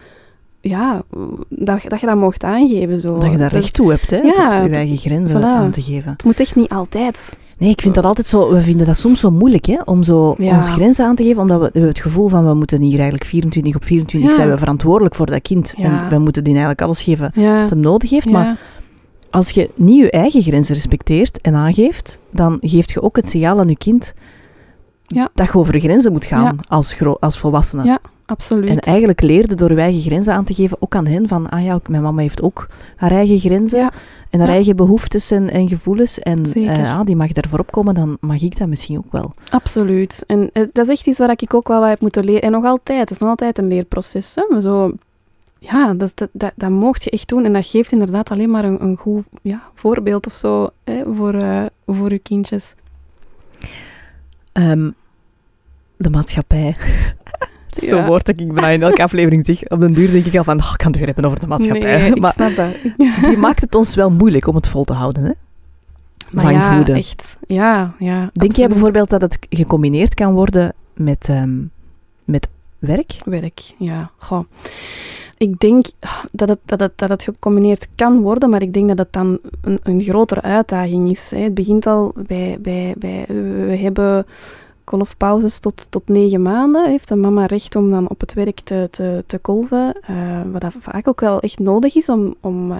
[SPEAKER 3] ja, dat, dat je dat mocht aangeven. Zo.
[SPEAKER 2] Dat je daar recht toe hebt, hè?
[SPEAKER 3] Ja,
[SPEAKER 2] tot je eigen grenzen
[SPEAKER 3] voilà.
[SPEAKER 2] aan te geven.
[SPEAKER 3] Het moet echt niet altijd.
[SPEAKER 2] Nee, ik vind dat altijd zo... We vinden dat soms zo moeilijk, hè? Om zo
[SPEAKER 3] Ja.
[SPEAKER 2] ons grenzen aan te geven, omdat we, we het gevoel van we moeten hier eigenlijk 24 op 24
[SPEAKER 3] Ja.
[SPEAKER 2] zijn we verantwoordelijk voor dat kind. En we moeten die eigenlijk alles geven wat hem nodig heeft. Maar als je niet je eigen grenzen respecteert en aangeeft, dan geeft je ook het signaal aan je kind
[SPEAKER 3] Ja.
[SPEAKER 2] dat je over de grenzen moet gaan als, als volwassene.
[SPEAKER 3] Absoluut.
[SPEAKER 2] En eigenlijk leerde door je eigen grenzen aan te geven, ook aan hen, van, ah ja, mijn mama heeft ook haar eigen grenzen
[SPEAKER 3] Ja.
[SPEAKER 2] en haar
[SPEAKER 3] Ja.
[SPEAKER 2] eigen behoeftes en, en gevoelens. En ah, die mag daar voorop komen, dan mag ik dat misschien ook wel.
[SPEAKER 3] Absoluut. En eh, dat is echt iets waar ik ook wel wat heb moeten leren. En nog altijd. Het is nog altijd een leerproces. Hè? Zo, ja, dat, dat, dat mocht je echt doen. En dat geeft inderdaad alleen maar een, een goed ja, voorbeeld of zo hè, voor, eh, voor je kindjes.
[SPEAKER 2] Ehm, de maatschappij. Zo'n
[SPEAKER 3] Ja.
[SPEAKER 2] woord dat ik bijna in elke aflevering zeg. Op den duur denk ik al van, oh, ik kan het weer hebben over de maatschappij.
[SPEAKER 3] Nee, ik
[SPEAKER 2] maar
[SPEAKER 3] snap dat.
[SPEAKER 2] die maakt het ons wel moeilijk om het vol te houden. Hè?
[SPEAKER 3] Maar ja, echt. Ja, ja.
[SPEAKER 2] Denk jij bijvoorbeeld dat het gecombineerd kan worden met, ehm, met werk?
[SPEAKER 3] werk, ja. Goh. Ik denk dat het, dat, het, dat het gecombineerd kan worden, maar ik denk dat het dan een, een grotere uitdaging is. Hè. Het begint al bij, bij, bij... We hebben kolfpauzes tot, tot negen maanden. Heeft een mama recht om dan op het werk te, te, te kolven. eh, wat dat vaak ook wel echt nodig is om... om eh,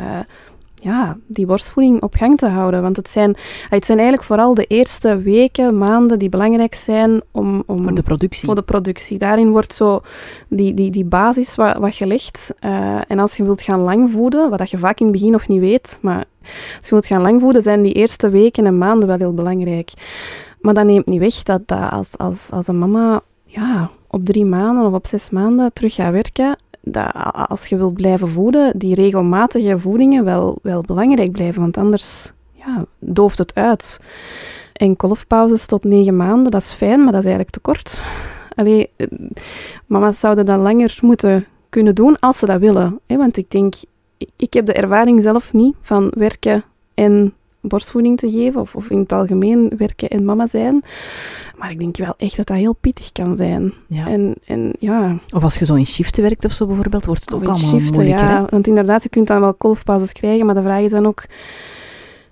[SPEAKER 3] ja, die borstvoeding op gang te houden. Want het zijn, het zijn eigenlijk vooral de eerste weken, maanden die belangrijk zijn om, om
[SPEAKER 2] Voor de productie?
[SPEAKER 3] voor de productie. Daarin wordt zo die, die, die basis wat, wat gelegd. Eh, en als je wilt gaan langvoeden, wat dat je vaak in het begin nog niet weet, maar als je wilt gaan langvoeden, zijn die eerste weken en maanden wel heel belangrijk. Maar dat neemt niet weg dat, dat als, als, als een mama ja, op drie maanden of op zes maanden terug gaat werken, dat als je wilt blijven voeden, die regelmatige voedingen wel, wel belangrijk blijven, want anders ja, dooft het uit. En kolfpauzes tot negen maanden, dat is fijn, maar dat is eigenlijk te kort. Allee, mama's zouden dat langer moeten kunnen doen als ze dat willen. Want ik denk, ik heb de ervaring zelf niet van werken en borstvoeding te geven, of, of in het algemeen werken en mama zijn. Maar ik denk wel echt dat dat heel pittig kan zijn.
[SPEAKER 2] Ja.
[SPEAKER 3] En, en ja,
[SPEAKER 2] Of als je zo in shiften werkt of zo bijvoorbeeld, wordt het ook
[SPEAKER 3] of in
[SPEAKER 2] allemaal
[SPEAKER 3] shiften,
[SPEAKER 2] moeilijker.
[SPEAKER 3] ja. Want inderdaad, je kunt dan wel kolfpauzes krijgen, maar de vraag is dan ook,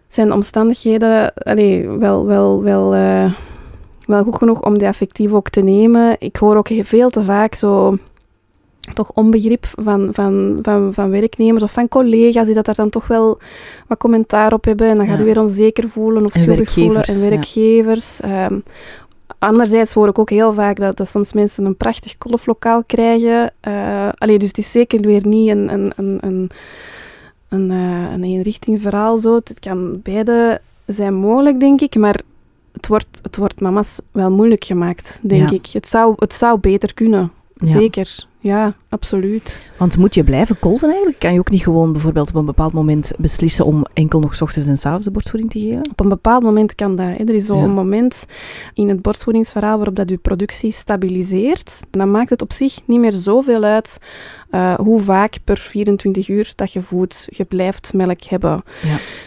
[SPEAKER 3] zijn de omstandigheden allee, wel, wel, wel, eh, wel goed genoeg om die affectief ook te nemen? Ik hoor ook veel te vaak zo toch onbegrip van, van, van, van werknemers of van collega's die dat daar dan toch wel wat commentaar op hebben en dan gaat
[SPEAKER 2] Ja.
[SPEAKER 3] je weer onzeker voelen of schuldig voelen. En
[SPEAKER 2] werkgevers, ja.
[SPEAKER 3] Ehm, anderzijds hoor ik ook heel vaak dat, dat soms mensen een prachtig kolflokaal krijgen. Allee, dus het is zeker weer niet een, een, een, een, een, eh, een eenrichting verhaal zo. Het kan beide zijn mogelijk, denk ik, maar het wordt, het wordt mama's wel moeilijk gemaakt, denk
[SPEAKER 2] Ja.
[SPEAKER 3] ik. Het zou, het zou beter kunnen, zeker. Ja, absoluut.
[SPEAKER 2] Want moet je blijven kolven eigenlijk? Kan je ook niet gewoon bijvoorbeeld op een bepaald moment beslissen om enkel nog ochtends en 's avonds de borstvoeding te geven?
[SPEAKER 3] Op een bepaald moment kan dat. Hè. Er is zo'n
[SPEAKER 2] Ja.
[SPEAKER 3] moment in het borstvoedingsverhaal waarop dat je productie stabiliseert. Dan maakt het op zich niet meer zoveel uit eh, hoe vaak per 24 uur dat je voedt. Je blijft melk hebben.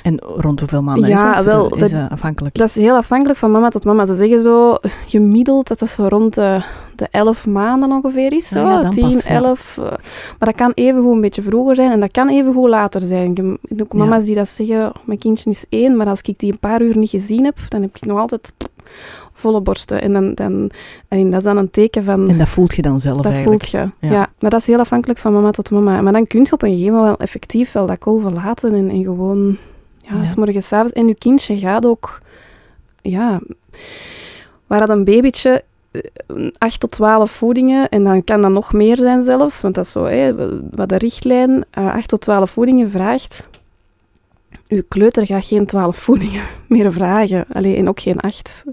[SPEAKER 2] En rond hoeveel maanden
[SPEAKER 3] Ja,
[SPEAKER 2] is dat?
[SPEAKER 3] wel,
[SPEAKER 2] is
[SPEAKER 3] dat-
[SPEAKER 2] dat afhankelijk?
[SPEAKER 3] Dat is heel afhankelijk van mama tot mama. Ze zeggen zo gemiddeld dat dat zo rond de, de 11 maanden ongeveer is. Zo.
[SPEAKER 2] Ah ja, dan
[SPEAKER 3] 10,
[SPEAKER 2] pas, ja.
[SPEAKER 3] 11. eh, maar dat kan evengoed een beetje vroeger zijn en dat kan evengoed later zijn. Ik heb ook
[SPEAKER 2] Ja.
[SPEAKER 3] mama's die dat zeggen, "Oh, mijn kindje is één, maar als ik die een paar uur niet gezien heb, dan heb ik nog altijd volle borsten. En, dan, dan, en dat is dan een teken van...
[SPEAKER 2] En dat voelt je dan zelf
[SPEAKER 3] Dat
[SPEAKER 2] eigenlijk?
[SPEAKER 3] voelt je,
[SPEAKER 2] Ja.
[SPEAKER 3] ja. Maar dat is heel afhankelijk van mama tot mama. Maar dan kun je op een gegeven moment wel effectief wel dat kolven laten en, en gewoon... Ja,
[SPEAKER 2] Ja.
[SPEAKER 3] s morgens, s avonds. En je kindje gaat ook... Ja... Waar dat een babytje... eh, 8 tot 12 voedingen, en dan kan dat nog meer zijn zelfs, want dat is zo, hè, wat de richtlijn eh 8 tot 12 voedingen vraagt. Uw kleuter gaat geen 12 voedingen meer vragen, Allee, en ook geen 8.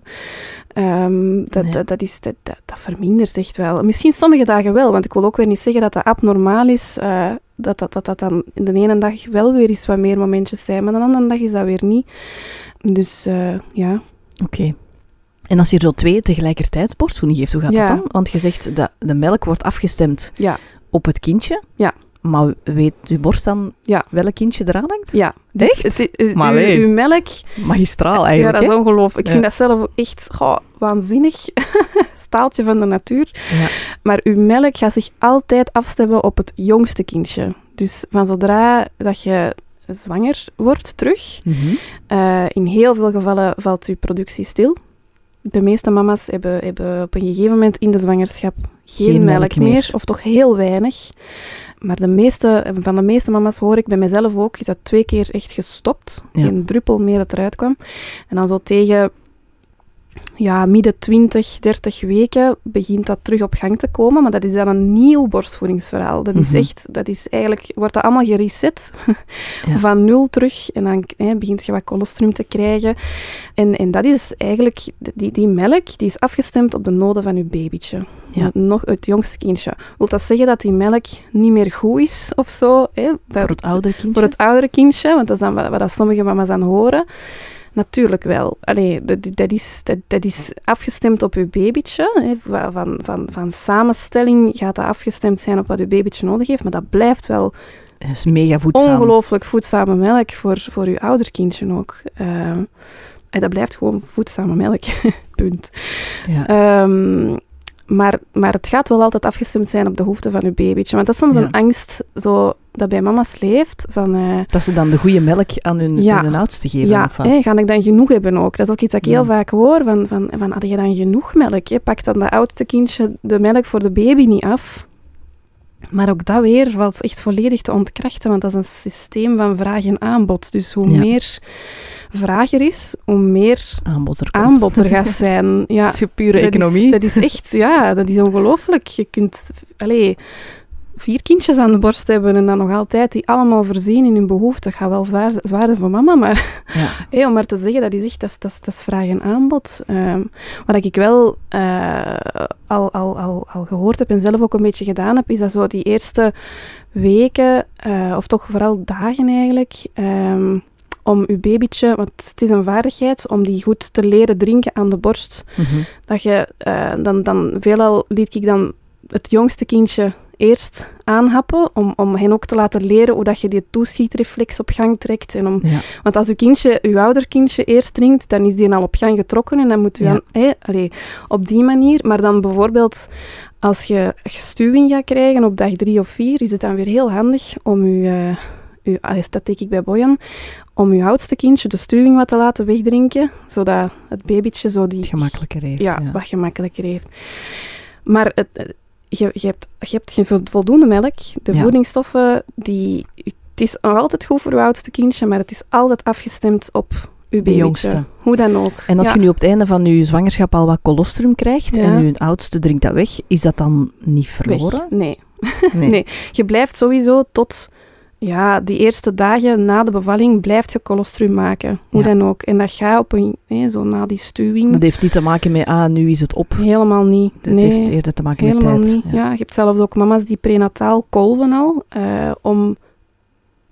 [SPEAKER 3] Ehm, dat,
[SPEAKER 2] Nee.
[SPEAKER 3] dat, dat, is, dat, dat, vermindert echt wel. Misschien sommige dagen wel, want ik wil ook weer niet zeggen dat dat abnormaal is. eh, dat, dat, dat dat dan de ene dag wel weer eens wat meer momentjes zijn, maar de andere dag is dat weer niet. Dus eh, ja.
[SPEAKER 2] Oké. En als je er zo twee tegelijkertijd borstvoeding geeft, hoe gaat
[SPEAKER 3] Ja.
[SPEAKER 2] dat dan? Want je zegt dat de melk wordt afgestemd
[SPEAKER 3] Ja.
[SPEAKER 2] op het kindje.
[SPEAKER 3] Ja.
[SPEAKER 2] Maar weet je borst dan
[SPEAKER 3] Ja.
[SPEAKER 2] welk kindje eraan hangt?
[SPEAKER 3] Ja, dus
[SPEAKER 2] Echt?
[SPEAKER 3] het- het-
[SPEAKER 2] Maar
[SPEAKER 3] uw, uw melk,
[SPEAKER 2] Magistraal
[SPEAKER 3] ja,
[SPEAKER 2] eigenlijk,
[SPEAKER 3] dat is ongelooflijk. Ik
[SPEAKER 2] Ja.
[SPEAKER 3] vind dat zelf ook echt goh, waanzinnig. staaltje van de natuur.
[SPEAKER 2] Ja.
[SPEAKER 3] Maar uw melk gaat zich altijd afstemmen op het jongste kindje. Dus van zodra dat je zwanger wordt terug,
[SPEAKER 2] Mhm.
[SPEAKER 3] eh, in heel veel gevallen valt uw productie stil. De meeste mama's hebben, hebben op een gegeven moment in de zwangerschap geen,
[SPEAKER 2] Geen
[SPEAKER 3] melk,
[SPEAKER 2] melk
[SPEAKER 3] meer.
[SPEAKER 2] meer.
[SPEAKER 3] of toch heel weinig. Maar de meeste, van de meeste mama's hoor ik bij mezelf ook, is dat twee keer echt gestopt.
[SPEAKER 2] Ja.
[SPEAKER 3] Geen druppel meer dat eruit kwam. En dan zo tegen ja, midden 20, 30 weken begint dat terug op gang te komen. Maar dat is dan een nieuw borstvoedingsverhaal. Dat is
[SPEAKER 2] Mhm.
[SPEAKER 3] echt, dat is eigenlijk, wordt dat allemaal gereset.
[SPEAKER 2] Ja.
[SPEAKER 3] Van nul terug. En dan hè, begint je wat colostrum te krijgen. En, en dat is eigenlijk, die, die melk, die is afgestemd op de noden van je babytje.
[SPEAKER 2] Ja.
[SPEAKER 3] Nog het jongste kindje. Wil dat zeggen dat die melk niet meer goed is of zo? Hè? Dat-
[SPEAKER 2] Voor het oudere kindje?
[SPEAKER 3] voor het oudere kindje, want dat is dan wat, wat dat sommige mama's aan horen. Natuurlijk wel. Allee, dat, dat, is, dat, dat is afgestemd op uw babytje. Hè. Van, van, van, samenstelling gaat dat afgestemd zijn op wat uw babytje nodig heeft, maar dat blijft wel
[SPEAKER 2] Dat is mega voedzaam.
[SPEAKER 3] ongelooflijk voedzame melk voor, voor uw ouder kindje ook. Ehm, en dat blijft gewoon voedzame melk. Punt.
[SPEAKER 2] Ja.
[SPEAKER 3] Ehm, maar, maar het gaat wel altijd afgestemd zijn op de behoeften van uw babytje. Want dat is soms
[SPEAKER 2] Ja.
[SPEAKER 3] een angst zo, dat bij mama's leeft. Van, eh,
[SPEAKER 2] Dat ze dan de goede melk aan hun,
[SPEAKER 3] Ja.
[SPEAKER 2] hun oudste geven.
[SPEAKER 3] ja,
[SPEAKER 2] of
[SPEAKER 3] ga ik dan genoeg hebben ook? Dat is ook iets dat ik heel vaak hoor. Van, van, van, had je dan genoeg melk? Hè? Pak dan dat oudste kindje de melk voor de baby niet af? Maar ook dat weer valt echt volledig te ontkrachten, want dat is een systeem van vraag en aanbod. Dus hoe
[SPEAKER 2] Ja.
[SPEAKER 3] meer vraag er is, hoe meer
[SPEAKER 2] Aanbod er komt.
[SPEAKER 3] aanbod er gaat zijn. Ja,
[SPEAKER 2] Dat is pure
[SPEAKER 3] dat
[SPEAKER 2] economie.
[SPEAKER 3] Is, dat is echt, ja, dat is ongelooflijk. Je kunt, allee, vier kindjes aan de borst hebben en dan nog altijd die allemaal voorzien in hun behoeften. Dat gaat wel zwaar, zwaar zijn voor mama, maar
[SPEAKER 2] Ja.
[SPEAKER 3] om maar te zeggen, dat is echt, dat is, dat is, dat is vraag en aanbod. Ehm wat ik wel eh, al, al, al, al gehoord heb en zelf ook een beetje gedaan heb, is dat zo die eerste weken, eh, of toch vooral dagen eigenlijk, ehm, om uw babytje, want het is een vaardigheid, om die goed te leren drinken aan de borst.
[SPEAKER 2] Mhm.
[SPEAKER 3] Dat je, eh, dan, dan veelal liet ik dan het jongste kindje eerst aanhappen, om, om hen ook te laten leren hoe dat je die toeschietreflex op gang trekt. En om,
[SPEAKER 2] Ja.
[SPEAKER 3] want als uw kindje, uw ouder kindje eerst drinkt, dan is die al op gang getrokken en dan moet u
[SPEAKER 2] Ja.
[SPEAKER 3] dan, hé, allee, op die manier. Maar dan bijvoorbeeld, als je stuwing gaat krijgen op dag drie of vier, is het dan weer heel handig om uw, eh, uw allee, dat deed ik bij Boyan, om uw oudste kindje de stuwing wat te laten wegdrinken, zodat het babytje zo die
[SPEAKER 2] Het gemakkelijker heeft.
[SPEAKER 3] ja,
[SPEAKER 2] ja.
[SPEAKER 3] wat gemakkelijker heeft. Maar het, eh, je, je, hebt, je hebt voldoende melk. De
[SPEAKER 2] Ja.
[SPEAKER 3] voedingsstoffen, die, het is nog altijd goed voor uw oudste kindje, maar het is altijd afgestemd op uw babytje.
[SPEAKER 2] jongste.
[SPEAKER 3] Hoe dan ook.
[SPEAKER 2] En als
[SPEAKER 3] Ja.
[SPEAKER 2] je nu op het einde van je zwangerschap al wat colostrum krijgt
[SPEAKER 3] Ja.
[SPEAKER 2] en je oudste drinkt dat weg, is dat dan niet
[SPEAKER 3] Weg.
[SPEAKER 2] verloren?
[SPEAKER 3] Nee.
[SPEAKER 2] Nee.
[SPEAKER 3] Nee. Je blijft sowieso tot ja, die eerste dagen na de bevalling blijft je colostrum maken. Hoe
[SPEAKER 2] Ja.
[SPEAKER 3] dan ook. En dat gaat op een, hè, zo na die stuwing.
[SPEAKER 2] Dat heeft niet te maken met, ah, nu is het op.
[SPEAKER 3] Helemaal niet.
[SPEAKER 2] Het
[SPEAKER 3] nee.
[SPEAKER 2] heeft eerder te maken met tijd.
[SPEAKER 3] niet. Ja. je hebt zelfs ook mama's die prenataal kolven al, eh, om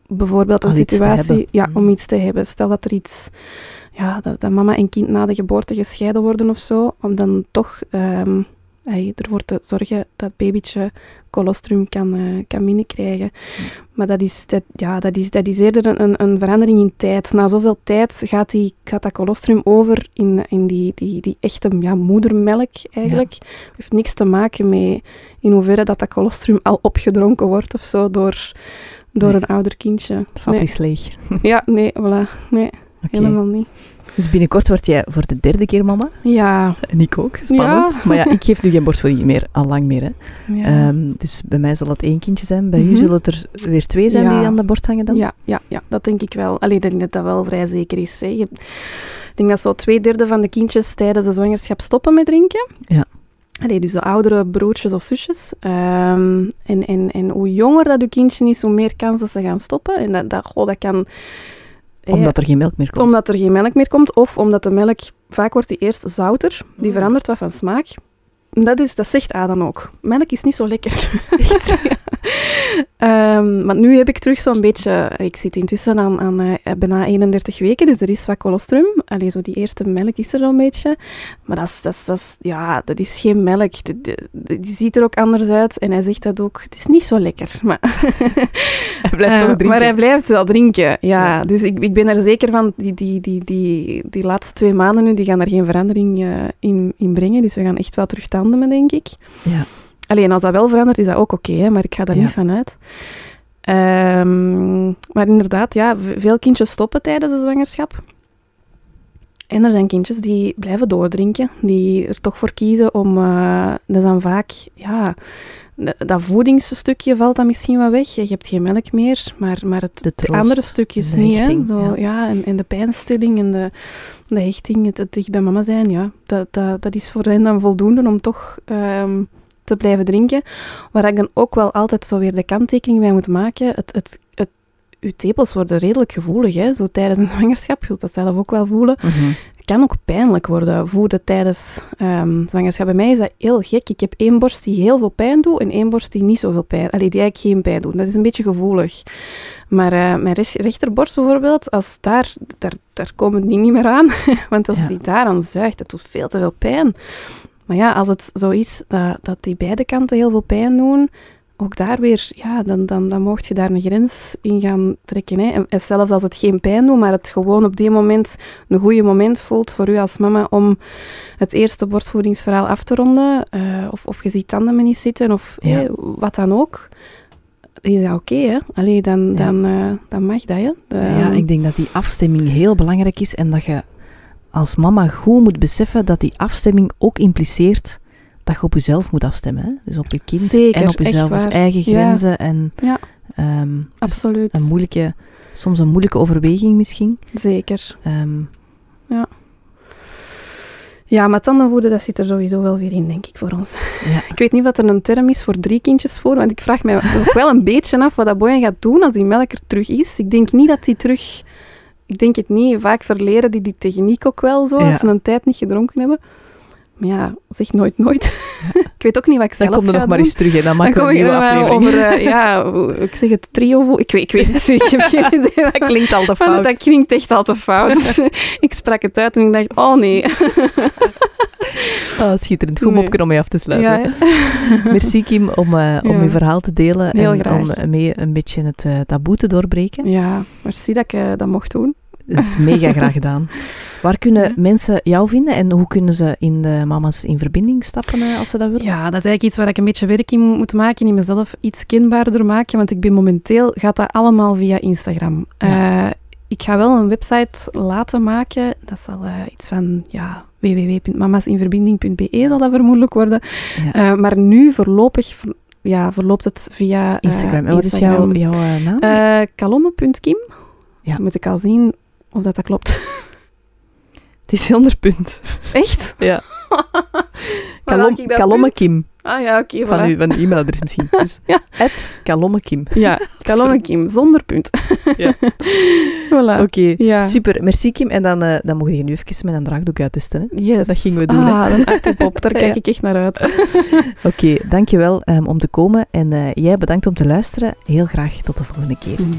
[SPEAKER 3] bijvoorbeeld een
[SPEAKER 2] Al
[SPEAKER 3] situatie, ja,
[SPEAKER 2] Mhm.
[SPEAKER 3] om iets te hebben. Stel dat er iets, ja, dat, dat mama en kind na de geboorte gescheiden worden of zo, om dan toch ehm, hey, ervoor te zorgen dat babytje colostrum kan, eh, kan binnenkrijgen. Maar dat is, dat, ja, dat is, dat is eerder een- een, verandering in tijd. Na zoveel tijd gaat, die, gaat dat colostrum over in, in die, die, die echte ja, moedermelk eigenlijk. heeft niks te maken met in hoeverre dat, dat colostrum al opgedronken wordt of zo door, door
[SPEAKER 2] Nee.
[SPEAKER 3] een ouder kindje.
[SPEAKER 2] Het vat
[SPEAKER 3] Nee.
[SPEAKER 2] is leeg.
[SPEAKER 3] Ja, nee, voilà. Nee, helemaal niet.
[SPEAKER 2] Dus binnenkort word jij voor de derde keer mama.
[SPEAKER 3] Ja,
[SPEAKER 2] En ik ook. Spannend.
[SPEAKER 3] Ja.
[SPEAKER 2] Maar ja, ik geef nu geen borstvoeding meer. Al lang meer. Hè.
[SPEAKER 3] ja.
[SPEAKER 2] Ehm, dus bij mij zal het één kindje zijn. Bij u
[SPEAKER 3] Mhm.
[SPEAKER 2] zullen het er weer twee zijn
[SPEAKER 3] Ja.
[SPEAKER 2] die aan de borst hangen dan?
[SPEAKER 3] Ja, ja, ja, dat denk ik wel. Allee, ik denk dat dat wel vrij zeker is. Hè. Je ik denk dat zo twee derde van de kindjes tijdens de zwangerschap stoppen met drinken.
[SPEAKER 2] Ja.
[SPEAKER 3] Allee, dus de oudere broertjes of zusjes. Ehm, en, en, en hoe jonger dat je kindje is, hoe meer kans dat ze gaan stoppen. En dat, dat, goh, dat kan...
[SPEAKER 2] Omdat er geen melk meer komt.
[SPEAKER 3] omdat er geen melk meer komt, of omdat de melk... Vaak wordt die eerst zouter, die
[SPEAKER 2] Mm.
[SPEAKER 3] verandert wat van smaak. Dat, is, dat zegt Adam ook. Melk is niet zo lekker.
[SPEAKER 2] Echt?
[SPEAKER 3] Ja. Um, maar nu heb ik terug zo'n beetje... Ik zit intussen aan, aan uh, bijna 31 weken, dus er is wat colostrum. Allee, zo die eerste melk is er zo'n beetje. Maar dat is, dat, is, dat, is, ja, dat is geen melk. Die, ziet er ook anders uit. En hij zegt dat ook. Het is niet zo lekker. Maar
[SPEAKER 2] hij blijft toch drinken.
[SPEAKER 3] Maar hij blijft wel drinken, ja. ja. Dus ik, ik ben er zeker van, die, die, die, die, die laatste twee maanden nu, die gaan er geen verandering uh, in, in brengen. Dus we gaan echt wel terug denk ik.
[SPEAKER 2] Ja.
[SPEAKER 3] Alleen als dat wel verandert, is dat ook oké, okay, maar ik ga daar ja. niet van uit. Um, maar inderdaad, ja, veel kindjes stoppen tijdens de zwangerschap. En er zijn kindjes die blijven doordrinken, die er toch voor kiezen om, uh, dat is dan vaak, ja, dat voedingsstukje valt dan misschien wel weg. Je hebt geen melk meer, maar, maar het, de, troost, andere stukjes de niet. Hechting, Zo, ja. ja. en, en de pijnstilling en de, de hechting, het, het dicht bij mama zijn, ja, dat, dat, dat is voor hen dan voldoende om toch um, te blijven drinken. Waar ik dan ook wel altijd zo weer de kanttekening bij moet maken. Het, het, het, uw tepels worden redelijk gevoelig, hè? zo tijdens een zwangerschap. Je zult dat zelf ook wel voelen.
[SPEAKER 2] Mm -hmm.
[SPEAKER 3] Het kan ook pijnlijk worden voeden tijdens um, zwangerschap. Bij mij is dat heel gek. Ik heb één borst die heel veel pijn doet en één borst die niet zoveel pijn Allee, die eigenlijk geen pijn doet. Dat is een beetje gevoelig. Maar uh, mijn rechterborst bijvoorbeeld, als daar, daar, daar komen die niet meer aan. Want als ja. die daar aan zuigt, dat doet veel te veel pijn. Maar ja, als het zo is dat, dat die beide kanten heel veel pijn doen, ook daar weer, ja, dan, dan, dan mocht je daar een grens in gaan trekken. Hè. En zelfs als het geen pijn doet, maar het gewoon op die moment een goede moment voelt voor u als mama om het eerste borstvoedingsverhaal af te ronden, uh, of, of je ziet tanden niet zitten, of ja. hey, wat dan ook, is dat oké, hè? Allee, dan, ja. dan, uh, dan mag dat, hè?
[SPEAKER 2] De, ja, ik denk dat die afstemming heel belangrijk is en dat je als mama goed moet beseffen dat die afstemming ook impliceert dat je op jezelf moet afstemmen. Hè? Dus op je kind
[SPEAKER 3] Zeker,
[SPEAKER 2] en op jezelf. Dus eigen grenzen
[SPEAKER 3] ja.
[SPEAKER 2] en
[SPEAKER 3] ja,
[SPEAKER 2] um,
[SPEAKER 3] absoluut.
[SPEAKER 2] Een moeilijke, soms een moeilijke overweging misschien.
[SPEAKER 3] Zeker.
[SPEAKER 2] Um,
[SPEAKER 3] ja. Ja, maar tandenvoeden, dat zit er sowieso wel weer in, denk ik, voor ons.
[SPEAKER 2] Ja.
[SPEAKER 3] ik weet niet wat er een term is voor drie kindjes voor, want ik vraag me nog wel een beetje af wat dat Boyan gaat doen als die melk er terug is. Ik denk niet dat hij terug... Ik denk het niet. Vaak verleren die die techniek ook wel zo,
[SPEAKER 2] Ja.
[SPEAKER 3] als ze een tijd niet gedronken hebben. Maar ja, zeg nooit nooit. ik weet ook niet wat ik
[SPEAKER 2] dan
[SPEAKER 3] zelf
[SPEAKER 2] kom je
[SPEAKER 3] ga
[SPEAKER 2] nog maar eens terug en dan
[SPEAKER 3] Dan
[SPEAKER 2] maken we
[SPEAKER 3] kom
[SPEAKER 2] een
[SPEAKER 3] ik
[SPEAKER 2] nieuwe
[SPEAKER 3] dan
[SPEAKER 2] aflevering.
[SPEAKER 3] over, eh, ja, ik zeg het trio. Ik weet, ik weet het niet. Ik heb geen idee.
[SPEAKER 2] Dat klinkt al te fout.
[SPEAKER 3] Dat klinkt echt al te fout. ik sprak het uit en ik dacht, oh nee.
[SPEAKER 2] Ah, schitterend. Goed
[SPEAKER 3] Nee.
[SPEAKER 2] om mee af te sluiten.
[SPEAKER 3] Ja,
[SPEAKER 2] Merci Kim om, eh, om
[SPEAKER 3] Ja.
[SPEAKER 2] je verhaal te delen
[SPEAKER 3] Heel
[SPEAKER 2] en
[SPEAKER 3] graag.
[SPEAKER 2] om mee een beetje het eh, taboe te doorbreken.
[SPEAKER 3] ja, merci dat ik dat mocht doen.
[SPEAKER 2] Dat is mega graag gedaan. Waar kunnen mensen jou vinden en hoe kunnen ze in de mama's in verbinding stappen eh, als ze dat willen?
[SPEAKER 3] Ja, dat is eigenlijk iets waar ik een beetje werk in moet maken, in mezelf iets kenbaarder maken, want ik ben momenteel, gaat dat allemaal via Instagram.
[SPEAKER 2] Ja.
[SPEAKER 3] Eh, ik ga wel een website laten maken, dat zal eh, iets van, ja, www.mamasinverbinding.be zal dat vermoedelijk worden.
[SPEAKER 2] Ja.
[SPEAKER 3] Maar nu voorlopig, ja, verloopt het via
[SPEAKER 2] Instagram. En wat is jouw, jouw naam?
[SPEAKER 3] Kalomme.kim.
[SPEAKER 2] Ja.
[SPEAKER 3] Moet ik al zien of dat, dat klopt.
[SPEAKER 2] het is zonder punt.
[SPEAKER 3] Echt?
[SPEAKER 2] Ja. Kalom, Kalomme? Kim.
[SPEAKER 3] Ah ja, oké.
[SPEAKER 2] Van,
[SPEAKER 3] voilà.
[SPEAKER 2] uw, van uw e-mailadres misschien. Dus
[SPEAKER 3] Ja.
[SPEAKER 2] Kalomme Kim.
[SPEAKER 3] Ja, Kalomme Kim, zonder punt.
[SPEAKER 2] Ja.
[SPEAKER 3] voilà.
[SPEAKER 2] Oké,
[SPEAKER 3] Ja.
[SPEAKER 2] super. Merci Kim. En dan, eh, dan mocht je nu even met een draagdoek uittesten. hè.
[SPEAKER 3] Yes.
[SPEAKER 2] Dat gingen we doen, hè.
[SPEAKER 3] Ah, een achterpop, daar kijk
[SPEAKER 2] Ja.
[SPEAKER 3] ik echt naar uit.
[SPEAKER 2] Oké, dankjewel um, om te komen. En eh, jij bedankt om te luisteren. Heel graag tot de volgende keer.
[SPEAKER 3] Mm.